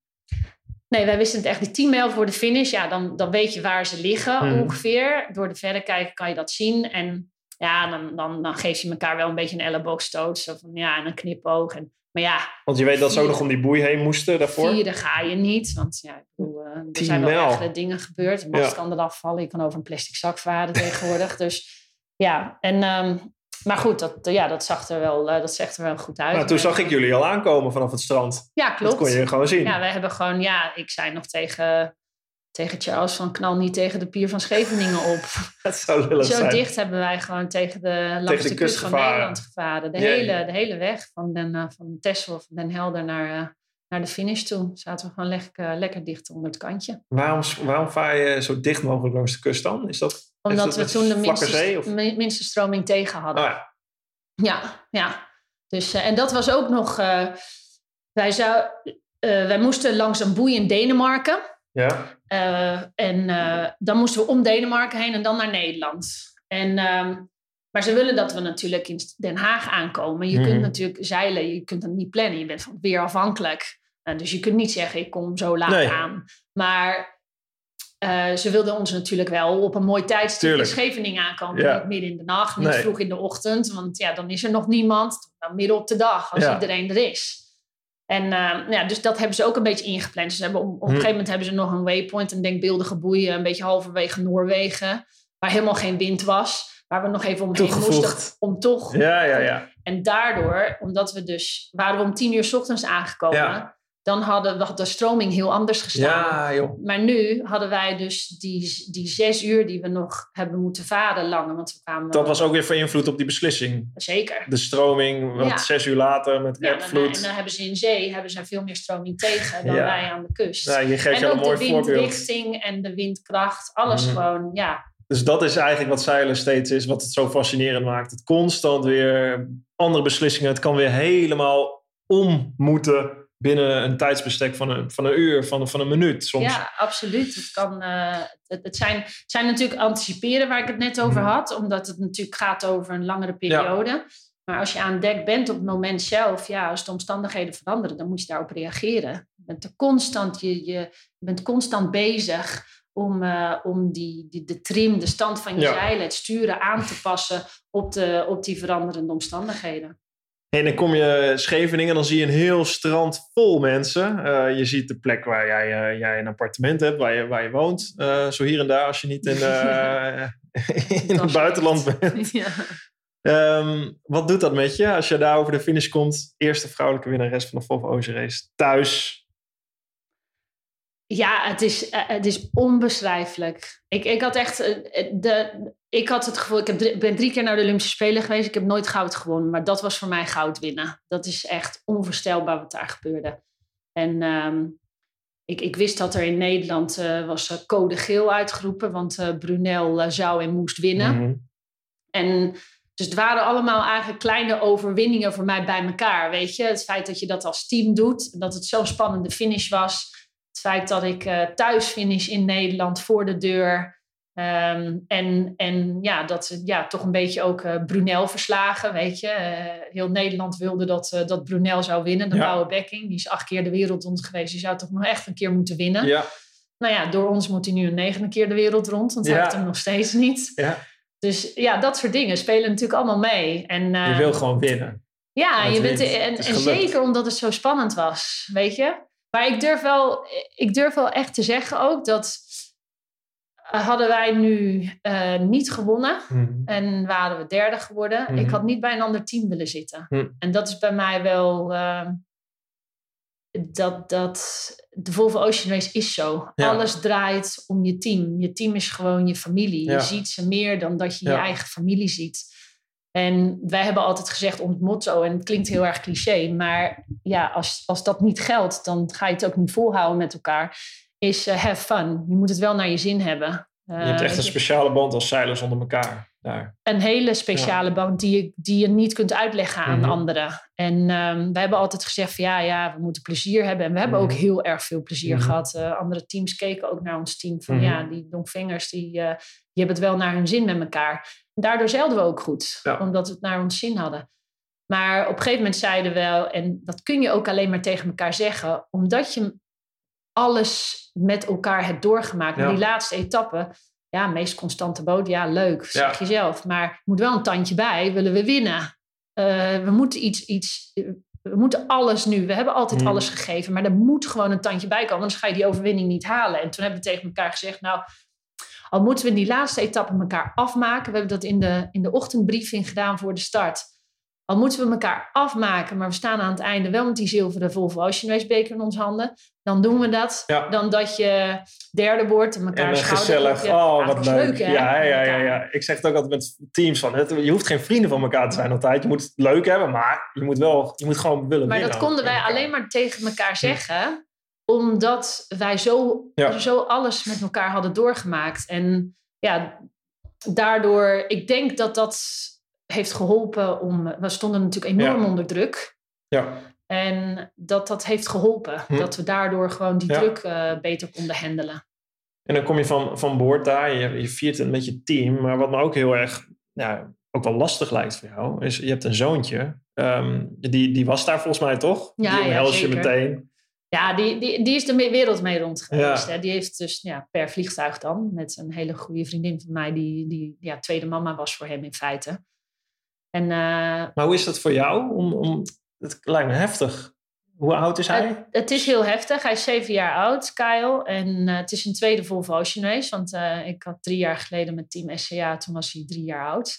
Nee, wij wisten het echt niet. 10 mijl voor de finish, ja, dan, dan weet je waar ze liggen Mhm. ongeveer. Door de verrekijker kan je dat zien. En ja, dan, dan, dan geef je elkaar wel een beetje een elleboogstoot. Zo van, ja, en een knipoog. En, maar ja, Want je weet dat ze ook nog om die boei heen moesten daarvoor. vieren ga je niet. Want ja, ik bedoel, eh, er 10 zijn wel ergere dingen gebeurd. Een mast Ja. kan eraf vallen. Je kan over een plastic zak varen tegenwoordig. Dus ja, en... ehm, maar goed, dat, ja, dat, zag er wel, eh, dat zag er wel goed uit. Nou, toen zag ik jullie al aankomen vanaf het strand. Ja, Dat klopt. kon je gewoon zien. Ja, we hebben gewoon, ja, ik zei nog tegen, tegen Charles van knal niet tegen de pier van Scheveningen op. Het zou lullig Zo zijn. dicht hebben wij gewoon tegen de, langs de kust kust van gevaren. Nederland gevaren. De, hele, de hele weg van, den, eh, van Texel of Den Helder naar, eh, naar de finish toe. Zaten we gewoon lekker, lekker dicht onder het kantje. Waarom, waarom vaar je zo dicht mogelijk langs de kust dan? Is dat, Omdat is we dat toen de minste, zee? Oh stroming tegen hadden. ja. Ja, ja. Dus, eh, en dat was ook nog... eh, wij, zou, eh, wij moesten langs een boei in Denemarken. Ja. Eh, en eh, dan moesten we om Denemarken heen en dan naar Nederland. En, ehm, maar ze willen dat we natuurlijk in Den Haag aankomen. Je Mhm. kunt natuurlijk zeilen, je kunt dat niet plannen. Je bent van weer afhankelijk. Eh, dus je kunt niet zeggen, ik kom zo laat Nee. aan. Maar ze wilden ons natuurlijk wel op een mooi tijdstip in. Scheveningen aankomen. Ja. Niet midden in de nacht, niet Nee. vroeg in de ochtend. Want ja, dan is er nog niemand. Dan midden op de dag, als Ja. iedereen er is. En eh, ja, dus dat hebben ze ook een beetje ingepland. Dus ze hebben, op, op een Hm. gegeven moment hebben ze nog een waypoint, een denkbeeldige boei, een beetje halverwege Noorwegen, waar helemaal geen wind was. Waar we nog even omheen Toegevoegd. moesten om toch. Ja, ja, ja. En daardoor, omdat we dus, waren we om tien uur 's ochtends aangekomen, Ja. Dan hadden we de stroming heel anders gestaan. Ja, joh. Maar nu hadden wij dus die, die zes uur die we nog hebben moeten varen langer. Want we kwamen, Dat was ook weer van invloed op die beslissing. Zeker. De stroming, want Ja. zes uur later met Ja, en dan hebben ze in zee hebben ze veel meer stroming tegen dan Ja. wij aan de kust. Ja, je geeft en jou een ook mooi de voorbeeld. windrichting en de windkracht. Alles Mhm. gewoon, ja. Dus dat is eigenlijk wat zeilen steeds is, wat het zo fascinerend maakt. Het constant weer andere beslissingen. Het kan weer helemaal om moeten binnen een tijdsbestek van een, van een uur, van, van een minuut soms. Ja, absoluut. Het, kan, eh, het, het, zijn, het zijn natuurlijk anticiperen waar ik het net over Mhm. had. Omdat het natuurlijk gaat over een langere periode. Maar als je aan dek bent op het moment zelf, ja, als de omstandigheden veranderen, dan moet je daarop reageren. Je bent, er constant, je, je, je bent constant bezig om, eh, om die, die, de trim, de stand van je Ja. zeilen, het sturen aan te passen op, de, op die veranderende omstandigheden. En dan kom je Scheveningen, dan zie je een heel strand vol mensen. Eh, je ziet de plek waar jij, eh, jij een appartement hebt, waar je, waar je woont. Eh, zo hier en daar, als je niet in, in het buitenland bent. ja. Ehm, wat doet dat met je als je daar over de finish komt? Eerste vrouwelijke winnares van de Volvo Ocean Race. Thuis. Ja, het is, eh, het is onbeschrijfelijk. Ik, ik had echt eh, de, ik had het gevoel, ik heb drie, ben drie keer naar de Olympische Spelen geweest. Ik heb nooit goud gewonnen, maar dat was voor mij goud winnen. Dat is echt onvoorstelbaar wat daar gebeurde. En ehm, ik, ik wist dat er in Nederland uh, was code geel uitgeroepen, want Brunel zou en moest winnen. Mhm. En dus het waren allemaal eigenlijk kleine overwinningen voor mij bij elkaar. Weet je, het feit dat je dat als team doet, dat het zo'n spannende finish was. Het feit dat ik uh, thuis finish in Nederland voor de deur. Um, en, en ja, dat ja, toch een beetje ook uh, Brunel verslagen, weet je. Uh, heel Nederland wilde dat, uh, dat Brunel zou winnen, de ja. Blauwe Bekking. Die is acht keer de wereld rond geweest. Die zou toch nog echt een keer moeten winnen. Ja. Nou ja, door ons moet hij nu een negende keer de wereld rond. Want hij Ja. heeft hem nog steeds niet. Ja. Dus ja, dat soort dingen spelen natuurlijk allemaal mee. En, Je eh, wil gewoon winnen. ja, je bent, en, en zeker omdat het zo spannend was, weet je. Maar ik durf wel, ik durf wel echt te zeggen ook dat hadden wij nu eh, niet gewonnen Mhm. en waren we derde geworden, Mhm. ik had niet bij een ander team willen zitten. Hm. En dat is bij mij wel eh, dat, dat de Volvo Ocean Race is zo. Ja. Alles draait om je team. Je team is gewoon je familie. Ja. Je ziet ze meer dan dat je je eigen familie ziet. En wij hebben altijd gezegd ons motto, en het klinkt heel erg cliché, maar ja, als, als dat niet geldt, dan ga je het ook niet volhouden met elkaar. Is eh, have fun. Je moet het wel naar je zin hebben. Je hebt Eh, echt een speciale band als zeilers onder elkaar. Daar. een hele speciale band die je, die je niet kunt uitleggen aan Mhm. anderen. En ehm, we hebben altijd gezegd van ja, ja, we moeten plezier hebben. En we hebben Mhm. ook heel erg veel plezier Mhm. gehad. Eh, andere teams keken ook naar ons team van Mhm. ja, die Dongvingers, die, eh, die hebben het wel naar hun zin met elkaar. Daardoor zeilden we ook goed, Ja. omdat we het naar ons zin hadden. Maar op een gegeven moment zeiden we wel, en dat kun je ook alleen maar tegen elkaar zeggen, omdat je alles met elkaar hebt doorgemaakt. Ja. die laatste etappe, ja, meest constante boot, ja, leuk, zeg Ja. je zelf. Maar er moet wel een tandje bij, willen we winnen. Eh, we moeten iets, iets, we moeten alles nu. We hebben altijd Hmm. alles gegeven, maar er moet gewoon een tandje bij komen, anders ga je die overwinning niet halen. En toen hebben we tegen elkaar gezegd, nou, al moeten we die laatste etappe elkaar afmaken. We hebben dat in de, in de ochtendbriefing gedaan voor de start. Al moeten we elkaar afmaken, maar we staan aan het einde wel met die zilveren Volvo beker in onze handen. Dan doen we dat. Ja. Dan dat je derde wordt en elkaar En gezellig. Oh, Ja, wat leuk. ja, ja, ja, ja. Ik zeg het ook altijd met teams van. Het, je hoeft geen vrienden van elkaar te zijn altijd. Je moet het leuk hebben, maar je moet wel, je moet gewoon willen Maar winnen. dat konden wij alleen maar tegen elkaar zeggen, omdat wij zo, Ja. zo alles met elkaar hadden doorgemaakt. En ja, daardoor, ik denk dat dat heeft geholpen om. We stonden natuurlijk enorm Ja. onder druk. Ja, En dat dat heeft geholpen. Hm. Dat we daardoor gewoon die Ja. druk eh, beter konden handelen. en dan kom je van, van boord daar. Je, je viert het met je team. Maar wat me ook heel erg, ja, ook wel lastig lijkt voor jou, is je hebt een zoontje. Ehm, die, die was daar volgens mij toch? Ja, die ja, omhelst je meteen. Ja, die, die, die is de wereld mee rond geweest. Ja. Hè. Die heeft dus ja, per vliegtuig dan, met een hele goede vriendin van mij, die, die ja, tweede mama was voor hem in feite. En eh, Maar hoe is dat voor jou? Om, om, het lijkt me heftig. Hoe oud is hij? het, het is heel heftig. Hij is zeven jaar oud, Kyle. En eh, het is een tweede Volvo. Want eh, ik had drie jaar geleden met Team SCA, toen was hij drie jaar oud.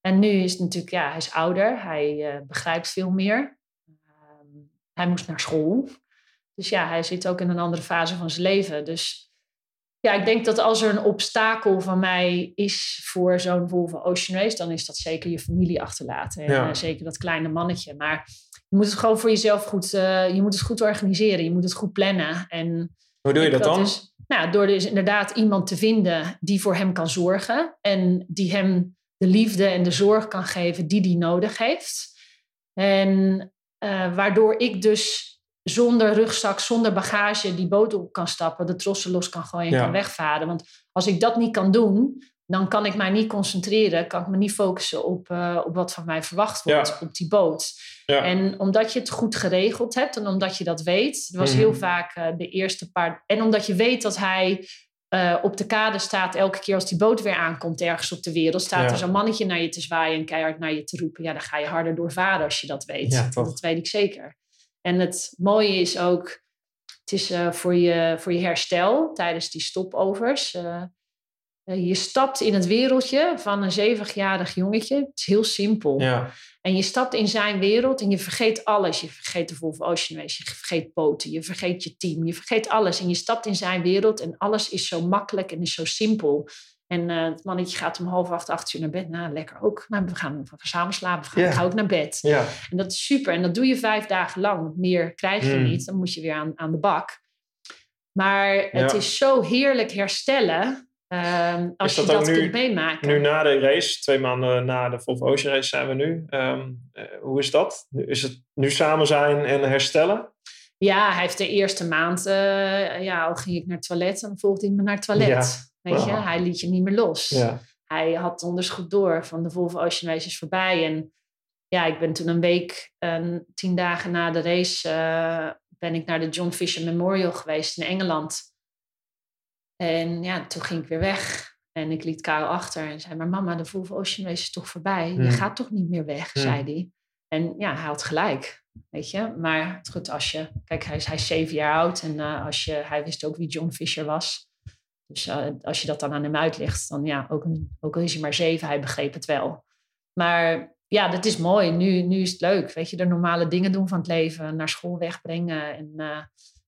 En nu is het natuurlijk, ja, hij is ouder. Hij begrijpt veel meer. Ehm, hij moest naar school. Dus ja, hij zit ook in een andere fase van zijn leven. Dus ja, ik denk dat als er een obstakel van mij is voor zo'n Volvo Ocean Race, dan is dat zeker je familie achterlaten. En Ja. eh, zeker dat kleine mannetje. Maar je moet het gewoon voor jezelf goed, eh, je moet het goed organiseren. Je moet het goed plannen. En Hoe doe je dat dan? is, nou, door dus inderdaad iemand te vinden die voor hem kan zorgen. En die hem de liefde en de zorg kan geven die hij nodig heeft. En eh, waardoor ik dus zonder rugzak, zonder bagage die boot op kan stappen. De trossen los kan gooien en Ja. kan wegvaren. Want als ik dat niet kan doen, dan kan ik mij niet concentreren. Kan ik me niet focussen op, eh, op wat van mij verwacht wordt Ja. op die boot. Ja. En omdat je het goed geregeld hebt en omdat je dat weet, het was Mhm. heel vaak eh, de eerste paar. En omdat je weet dat hij eh, op de kade staat elke keer als die boot weer aankomt ergens op de wereld, staat Ja. er zo'n mannetje naar je te zwaaien en keihard naar je te roepen. Ja, dan ga je harder doorvaren als je dat weet. Dat weet ik zeker. En het mooie is ook, het is eh, voor, je, voor je herstel tijdens die stopovers. eh, je stapt in het wereldje van een zevenjarig jongetje. Het is heel simpel. Ja. En je stapt in zijn wereld en je vergeet alles. Je vergeet de Volvo Ocean Race, je vergeet poten, je vergeet je team, je vergeet alles. En je stapt in zijn wereld en alles is zo makkelijk en is zo simpel. En uh, het mannetje gaat om half acht, acht uur naar bed. Nou, lekker ook. Maar we gaan, we gaan samen slapen. We gaan, ook naar bed. En dat is super. En dat doe je vijf dagen lang. Meer krijg je Mm. niet. Dan moet je weer aan, aan de bak. Maar het Ja. is zo heerlijk herstellen. ehm, als dat je dat nu- kunt meemaken. Nu na de race, twee maanden na de Volvo Ocean Race zijn we nu. Ehm, eh, hoe is dat? Is het nu samen zijn en herstellen? Ja, hij heeft de eerste maand, eh, ja, al ging ik naar het toilet, dan volgde hij me naar het toilet. Weet je, hij liet je niet meer los. Ja. Hij had onders goed door van de Volvo Ocean Race is voorbij. En ja, ik ben toen een week, en tien dagen na de race, eh, ben ik naar de John Fisher Memorial geweest in Engeland. En ja, toen ging ik weer weg. En ik liet Karel achter en zei, maar mama, de Volvo Ocean Race is toch voorbij? Hmm. Je gaat toch niet meer weg, Hmm. zei hij. En ja, hij had gelijk, weet je. Maar het goed, als je... Kijk, hij is, hij is zeven jaar oud en eh, als je, hij wist ook wie John Fisher was. Dus eh, als je dat dan aan hem uitlegt, dan ja, ook, een- ook al is hij maar zeven, hij begreep het wel. Maar ja, dat is mooi. Nu, nu is het leuk. Weet je, de normale dingen doen van het leven. Naar school wegbrengen. En, eh,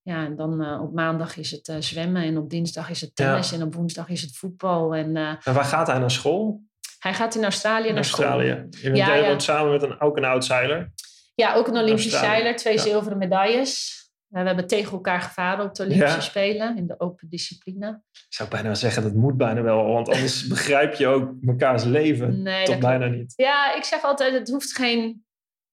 ja, en dan eh, op maandag is het zwemmen. En op dinsdag is het tennis. En op woensdag is het voetbal. En En waar gaat hij naar school? hij gaat in Australië In naar school. Australië. Je bent, Ja, samen met een, ook een outsider. Ja, ook een Olympisch zeiler. Twee zilveren medailles. Eh, we hebben tegen elkaar gevaren op de Olympische Ja. Spelen. In de open discipline. Ik zou bijna zeggen, dat moet bijna wel. Want anders begrijp je ook mekaars leven. Nee, Toch bijna niet. Ja, ik zeg altijd, het hoeft geen,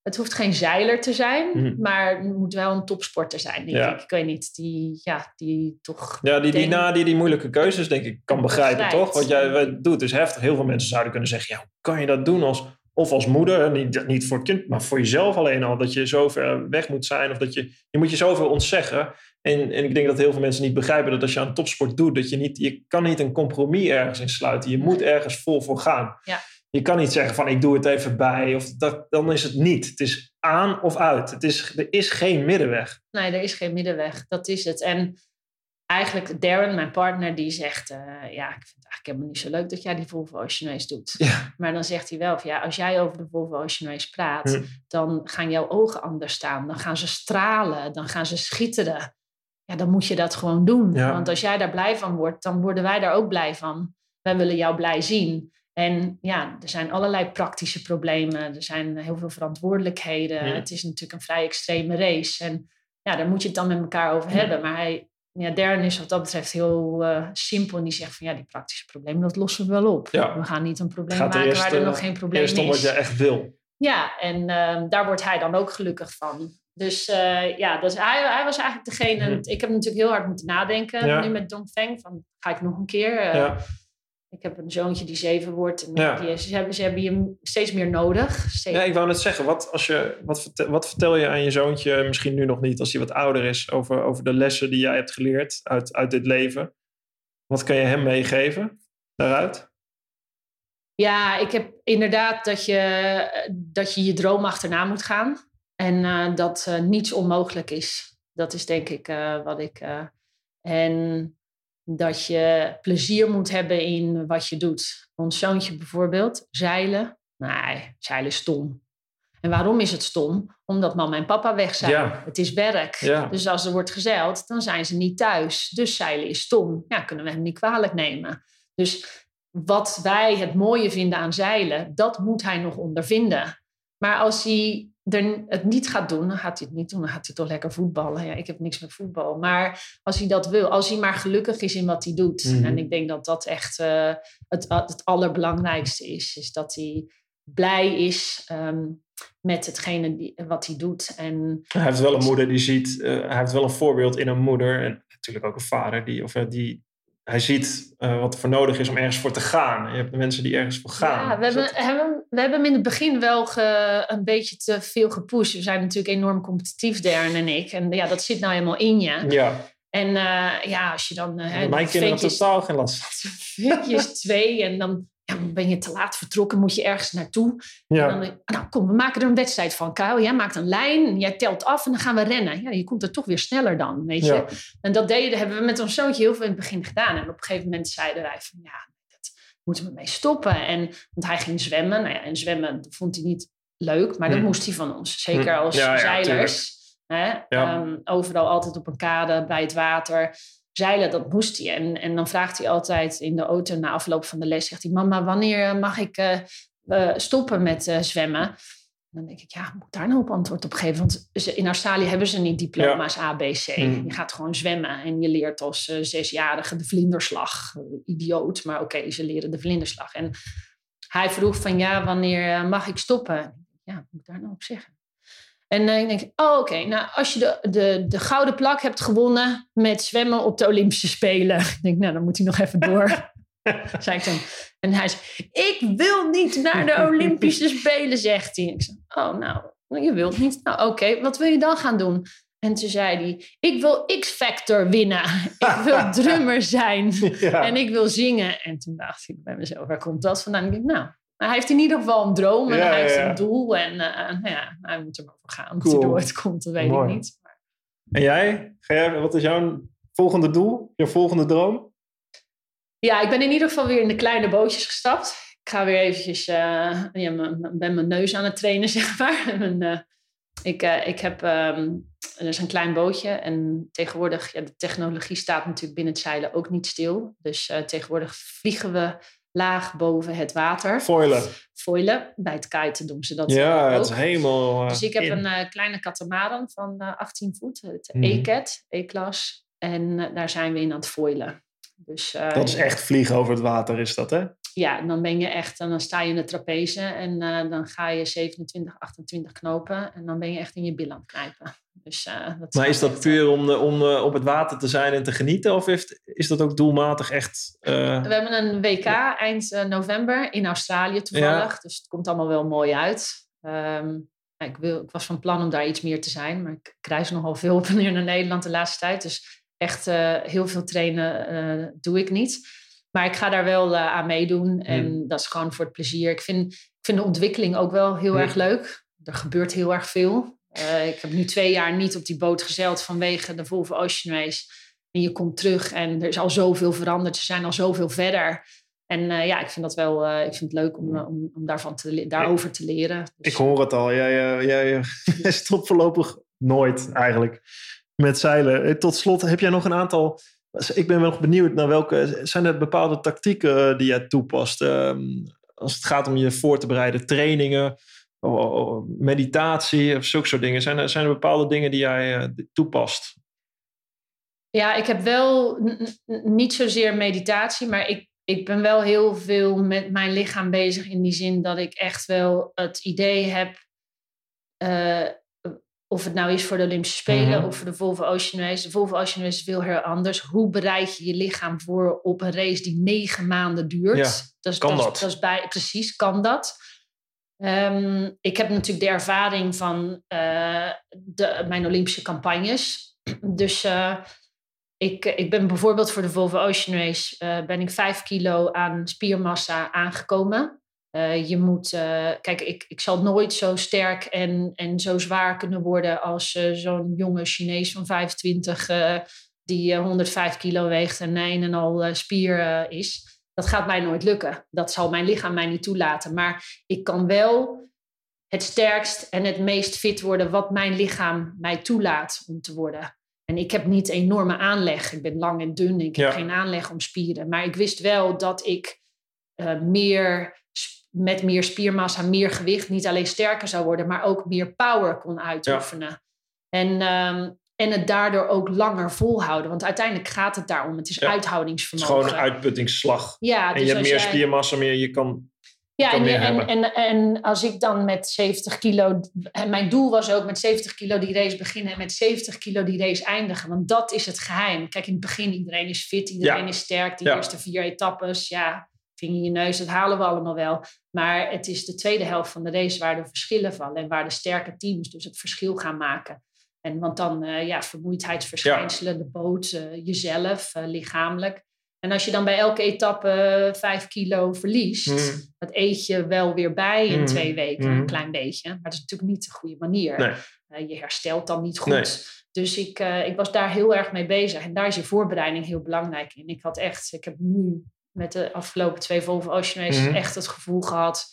het hoeft geen zeiler te zijn, Mhm. maar het moet wel een topsporter zijn, denk Ja. ik. Ik weet niet, die, ja, die toch... Ja, die, die na die, die moeilijke keuzes, denk ik, kan begrijpen, Begrijpt. toch? Wat jij doet is heftig. Heel veel mensen zouden kunnen zeggen, ja, hoe kan je dat doen als... Of als moeder, niet, niet voor het kind, maar voor jezelf alleen al. Dat je zo ver weg moet zijn. Of dat je, je moet je zoveel ontzeggen. En, en ik denk dat heel veel mensen niet begrijpen dat als je aan topsport doet, dat je niet, je kan niet een compromis ergens in sluiten. Je moet ergens vol voor gaan. Ja. Je kan niet zeggen van ik doe het even bij. Of dat, dan is het niet. Het is aan of uit. Het is, er is geen middenweg. Nee, er is geen middenweg, dat is het. En eigenlijk Darren, mijn partner, die zegt... eh, ja, ik vind het eigenlijk helemaal niet zo leuk dat jij die Volvo Ocean Race doet. Ja. Maar dan zegt hij wel van, ja, als jij over de Volvo Ocean Race praat... Hm. dan gaan jouw ogen anders staan. Dan gaan ze stralen, dan gaan ze schitteren. Ja, dan moet je dat gewoon doen. Ja. Want als jij daar blij van wordt, dan worden wij daar ook blij van. Wij willen jou blij zien. En ja, er zijn allerlei praktische problemen. Er zijn heel veel verantwoordelijkheden. Ja. Het is natuurlijk een vrij extreme race. En ja, daar moet je het dan met elkaar over hebben. Maar hij, ja, Darren is wat dat betreft heel eh, simpel. En die zegt van ja, die praktische problemen, dat lossen we wel op. Ja. We gaan niet een probleem Gaat maken eerst, waar er eh, nog geen probleem Eerst om is. wat je echt wil. Ja, en ehm, daar wordt hij dan ook gelukkig van. Dus eh, ja, dus hij, hij was eigenlijk degene. Mhm. Ik heb natuurlijk heel hard moeten nadenken Ja. nu met Dongfeng. Van ga ik nog een keer? Ja. Ik heb een zoontje die zeven wordt. En Ja. die, ze, hebben, ze hebben je steeds meer nodig. Steeds- Ja, ik wou net zeggen, wat, als je, wat, vertel, wat vertel je aan je zoontje, misschien nu nog niet, als hij wat ouder is, over, over de lessen die jij hebt geleerd uit, uit dit leven? Wat kan je hem meegeven daaruit? Ja, ik heb inderdaad dat je dat je, je droom achterna moet gaan. En eh, dat eh, niets onmogelijk is. Dat is denk ik eh, wat ik. en dat je plezier moet hebben in wat je doet. Ons zoontje bijvoorbeeld, zeilen. Nee, zeilen is stom. En waarom is het stom? Omdat mama en papa weg zijn. Ja. Het is werk. Ja. Dus als er wordt gezeild, dan zijn ze niet thuis. Dus zeilen is stom. Ja, kunnen we hem niet kwalijk nemen. Dus wat wij het mooie vinden aan zeilen, dat moet hij nog ondervinden. Maar als hij er het niet gaat doen, dan gaat hij het niet doen. Dan gaat hij toch lekker voetballen. Ja, ik heb niks met voetbal. Maar als hij dat wil, als hij maar gelukkig is in wat hij doet. Mhm. En ik denk dat dat echt eh, het, het allerbelangrijkste is. Is dat hij blij is ehm, met hetgene die, wat hij doet. En Hij heeft wel een moeder die ziet, eh, hij heeft wel een voorbeeld in een moeder en natuurlijk ook een vader die, of, eh, die hij ziet eh, wat er voor nodig is om ergens voor te gaan. Je hebt de mensen die ergens voor gaan. Ja, we hebben, dat- hebben, we hebben hem in het begin wel ge- een beetje te veel gepusht. We zijn natuurlijk enorm competitief, Darren en ik. En ja, dat zit nou helemaal in je. ja, En eh, ja, als je dan... eh, mijn kinderen hebben totaal geen last van. Ventjes twee en dan ja, ben je te laat vertrokken, moet je ergens naartoe. En Ja, dan, nou kom, we maken er een wedstrijd van. Kuil, jij maakt een lijn, jij telt af en dan gaan we rennen. Ja, je komt er toch weer sneller dan, weet je. ja. En dat deden, hebben we met ons zoontje heel veel in het begin gedaan. En op een gegeven moment zeiden wij van ja, dat moet er mee stoppen. En, want hij ging zwemmen. Nou ja, en zwemmen vond hij niet leuk, maar dat Hm. moest hij van ons. Zeker Hm. als zeilers. hè? Ehm, overal altijd op een kade, bij het water. Zeilen, dat moest hij. En, en dan vraagt hij altijd in de auto na afloop van de les... zegt hij, mama, wanneer mag ik eh, eh, stoppen met eh, zwemmen? Dan denk ik, ja, moet ik daar nou op antwoord op geven? Want ze- in Australië hebben ze niet diploma's A, B, C. Hm. Je gaat gewoon zwemmen en je leert als eh, zesjarige de vlinderslag. Idioot, maar oké, ze leren de vlinderslag. En hij vroeg van, ja, wanneer mag ik stoppen? Ja, moet ik daar nou op zeggen? En ik denk, oh oké, nou als je de, de, de gouden plak hebt gewonnen met zwemmen op de Olympische Spelen. Ik denk, nou dan moet hij nog even door. zei ik dan. En hij zei, ik wil niet naar de Olympische Spelen, zegt hij. Ik zei, oh nou, je wilt niet. Nou oké, wat wil je dan gaan doen? En toen zei hij, ik wil X-Factor winnen. Ik wil drummer zijn. Ja. En ik wil zingen. En toen dacht ik bij mezelf, waar komt dat vandaan? Ik denk, nou, hij heeft in ieder geval een droom en Ja, hij heeft een doel. En eh, nou ja, hij moet er maar voor gaan. Of Cool. hij nooit komt, dat weet Mooi. ik niet. Maar En jij? Wat is jouw volgende doel? Je volgende droom? Ja, ik ben in ieder geval weer in de kleine bootjes gestapt. Ik ga weer eventjes, eh, ja, ben mijn neus aan het trainen, zeg maar. Eh, ik, eh, ik heb, ehm, er is een klein bootje en tegenwoordig, ja, de technologie staat natuurlijk binnen het zeilen ook niet stil. Dus eh, tegenwoordig vliegen we laag boven het water. Foilen. Foilen, bij het kiten doen ze dat Ja, ook. het is helemaal. eh, Dus ik heb in. een eh, kleine katamaran van eh, 18 voet, het Mhm. E-cat, E-klas. En eh, daar zijn we in aan het foilen. Dus, eh, Dat is echt vliegen over het water, is dat, hè? ja, dan ben je echt, en dan sta je in de trapeze en eh, dan ga je 27, 28 knopen en dan ben je echt in je bil aan het knijpen. Dus, eh, dat Maar is dat echt, puur om, de- om eh, op het water te zijn en te genieten? Of heeft, is dat ook doelmatig echt... eh, We hebben een WK eind eh, november in Australië toevallig, dus het komt allemaal wel mooi uit. Ehm, ja, ik, wil, ik was van plan om daar iets meer te zijn, maar ik reis nogal veel op en neer naar Nederland de laatste tijd. Dus echt eh, heel veel trainen eh, doe ik niet. Maar ik ga daar wel eh, aan meedoen en dat is gewoon voor het plezier. Ik vind, ik vind de ontwikkeling ook wel heel Hmm. erg leuk. Er gebeurt heel erg veel. Eh, ik heb nu twee jaar niet op die boot gezeild vanwege de Volvo Ocean. En je komt terug en er is al zoveel veranderd. Ze zijn al zoveel verder. En eh, ja, ik vind dat wel eh, ik vind het leuk om, om, om daarvan daarover te leren. Dus, Ik hoor het al. Jij, jij, stopt voorlopig nooit eigenlijk met zeilen. Tot slot, heb jij nog een aantal... Ik ben wel nog benieuwd naar welke... Zijn er bepaalde tactieken die jij toepast? Ehm, als het gaat om je voor te bereiden, trainingen, meditatie of zulke soort dingen. Zijn er, zijn er bepaalde dingen die jij eh, toepast? Ja, ik heb wel niet zozeer meditatie, maar ik, ik ben wel heel veel met mijn lichaam bezig in die zin dat ik echt wel het idee heb, eh, of het nou is voor de Olympische Spelen Mhm. of voor de Volvo Ocean Race. De Volvo Ocean Race is veel heel anders. Hoe bereid je je lichaam voor op een race die negen maanden duurt? Ja, dat is, kan dat? dat? Is, dat is bij, precies, kan dat. Ehm, ik heb natuurlijk de ervaring van eh, de, mijn Olympische campagnes. Dus eh, ik, ik ben bijvoorbeeld voor de Volvo Ocean Race eh, ben ik vijf kilo aan spiermassa aangekomen. Je moet, kijk, ik, ik zal nooit zo sterk en, en zo zwaar kunnen worden als zo'n jonge Chinees van 25 eh, die eh, 105 kilo weegt en een en al spier is. Dat gaat mij nooit lukken. Dat zal mijn lichaam mij niet toelaten. Maar ik kan wel het sterkst en het meest fit worden wat mijn lichaam mij toelaat om te worden. En ik heb niet enorme aanleg. Ik ben lang en dun. Ik heb Ja. geen aanleg om spieren. Maar ik wist wel dat ik eh, meer, met meer spiermassa, meer gewicht, niet alleen sterker zou worden, maar ook meer power kon uitoefenen. En, ehm, en het daardoor ook langer volhouden. Want uiteindelijk gaat het daarom. Het is Ja. Het is uithoudingsvermogen. gewoon een uitputtingsslag. ja, en dus je hebt meer jij- spiermassa, meer je kan... ja, kan en, meer en, en, en als ik dan met 70 kilo. En mijn doel was ook met 70 kilo die race beginnen en met 70 kilo die race eindigen. Want dat is het geheim. Kijk, in het begin iedereen is fit, iedereen Ja. is sterk. Die Ja. eerste vier etappes, ja, ving in je neus, dat halen we allemaal wel. Maar het is de tweede helft van de race waar de verschillen vallen en waar de sterke teams dus het verschil gaan maken. En want dan, eh, ja, vermoeidheidsverschijnselen, de boot, eh, jezelf, eh, lichamelijk. En als je dan bij elke etappe vijf kilo verliest, Mm. dat eet je wel weer bij in Mhm. twee weken, Mhm. een klein beetje. Maar dat is natuurlijk niet de goede manier. Nee. Je herstelt dan niet goed. Nee. Dus ik, ik was daar heel erg mee bezig. En daar is je voorbereiding heel belangrijk in. Ik had echt, ik heb nu met de afgelopen twee Volvo Ocean Races Mhm. echt het gevoel gehad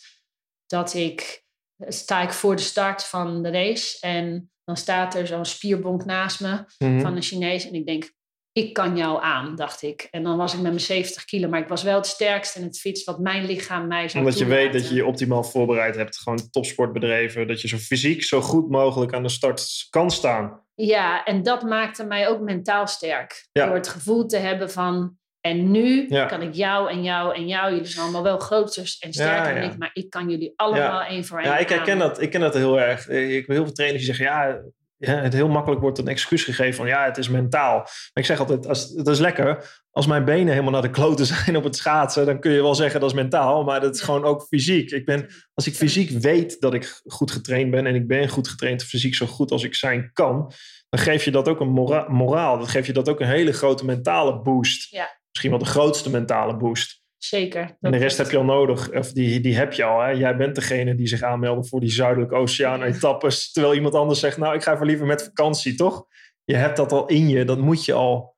dat ik sta ik voor de start van de race en dan staat er zo'n spierbonk naast me Mhm. van een Chinees en ik denk ik kan jou aan, dacht ik. En dan was ik met mijn 70 kilo, maar ik was wel het sterkst in het fiets wat mijn lichaam mij zou Omdat je weet dat je je optimaal voorbereid hebt. Gewoon topsport bedreven. Dat je zo fysiek zo goed mogelijk aan de start kan staan. Ja, en dat maakte mij ook mentaal sterk. Ja. Door het gevoel te hebben van... En nu Ja. kan ik jou en jou en jou... Jullie zijn allemaal wel groter en sterker Ja, ik... maar ik kan jullie allemaal één voor één Ja, ik herken dat. Ik ken dat heel erg. Eh, Ik heb heel veel trainers die zeggen, ja, het heel makkelijk wordt een excuus gegeven van, ja, het is mentaal. Maar ik zeg altijd, als, het is lekker. Als mijn benen helemaal naar de kloten zijn op het schaatsen, dan kun je wel zeggen dat is mentaal, maar dat is gewoon ook fysiek. Ik ben, als ik fysiek weet dat ik goed getraind ben en ik ben goed getraind fysiek zo goed als ik zijn kan, dan geef je dat ook een mora- moraal. Dan geef je dat ook een hele grote mentale boost. Ja. Misschien wel de grootste mentale boost. Zeker. En de rest heb je al nodig. Of die, die heb je al. Hè? Jij bent degene die zich aanmeldt voor die Zuidelijke Oceaan-etappes. Terwijl iemand anders zegt, nou, ik ga even liever met vakantie, toch? Je hebt dat al in je. Dat moet je al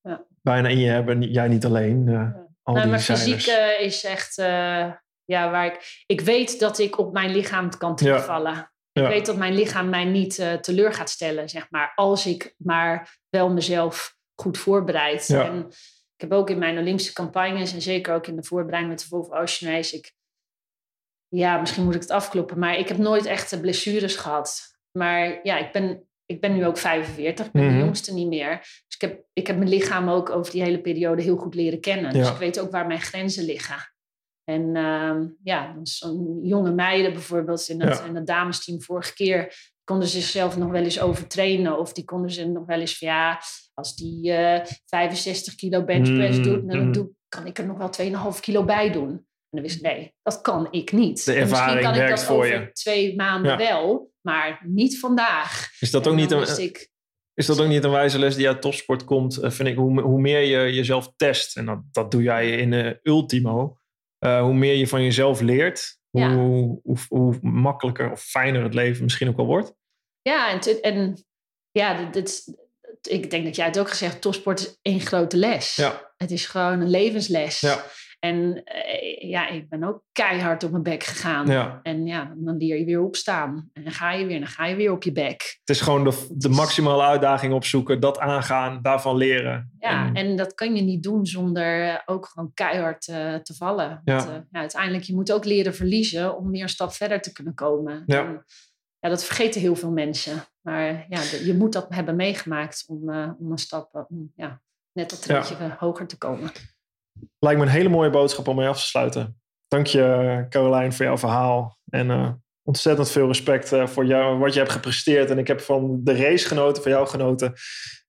Ja. bijna in je hebben. Jij niet alleen. eh, al Nou, die maar fysiek eh, is echt... eh, ja, waar ik... Ik weet dat ik op mijn lichaam kan terugvallen. Ja. Ik weet dat mijn lichaam mij niet teleur gaat stellen, zeg maar. Als ik maar wel mezelf goed voorbereid. Ja. En heb ook in mijn Olympische campagnes... en zeker ook in de voorbereiding met de Volvo Ocean Race... Ik, ja, misschien moet ik het afkloppen... maar ik heb nooit echte blessures gehad. Maar ja, ik ben, ik ben nu ook 45. Ik ben Mhm. de jongste niet meer. Dus ik heb, ik heb mijn lichaam ook over die hele periode heel goed leren kennen. Dus ik weet ook waar mijn grenzen liggen. En ehm, ja, dan zo'n jonge meiden bijvoorbeeld in het, Ja. in het damesteam vorige keer konden ze zichzelf nog wel eens overtrainen. Of die konden ze nog wel eens van ja, als die eh 65 kilo benchpress Mm, doet, dan mm. doe, kan ik er nog wel 2,5 kilo bij doen. En dan wist ik, nee, dat kan ik niet. De En misschien ervaring kan ik dat voor over je. twee maanden Ja. wel, maar niet vandaag. Is dat, ook niet een, ik, is dat ook niet een wijze les die uit topsport komt? Eh, vind ik, hoe, hoe meer je jezelf test, en dat, dat doe jij in eh, Ultimo, eh, hoe meer je van jezelf leert, hoe, Ja. hoe, hoe makkelijker of fijner het leven misschien ook wel wordt. Ja, en, en ja, dit, ik denk dat jij het ook gezegd hebt, topsport is één grote les. Ja, Het is gewoon een levensles. ja, En eh, ja, ik ben ook keihard op mijn bek gegaan. ja. En ja, dan leer je weer opstaan. En dan ga je weer, dan ga je weer op je bek. Het is gewoon de, de maximale uitdaging opzoeken, dat aangaan, daarvan leren. Ja, En- en dat kan je niet doen zonder eh, ook gewoon keihard eh, te vallen. Ja. Want, ja, uiteindelijk, je moet ook leren verliezen om weer een stap verder te kunnen komen. Ja. En, ja, dat vergeten heel veel mensen. Maar ja, je moet dat hebben meegemaakt om, eh, om een stap, eh, om ja, net dat Ja. treedje hoger te komen. Lijkt me een hele mooie boodschap om mee af te sluiten. Dank je, Caroline, voor jouw verhaal. En eh, ontzettend veel respect eh, voor jou, wat je hebt gepresteerd. En ik heb van de race genoten, van jou genoten.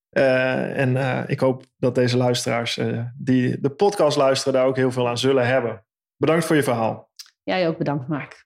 Eh, en eh, ik hoop dat deze luisteraars eh, die de podcast luisteren daar ook heel veel aan zullen hebben. Bedankt voor je verhaal. Jij ook bedankt, Mark.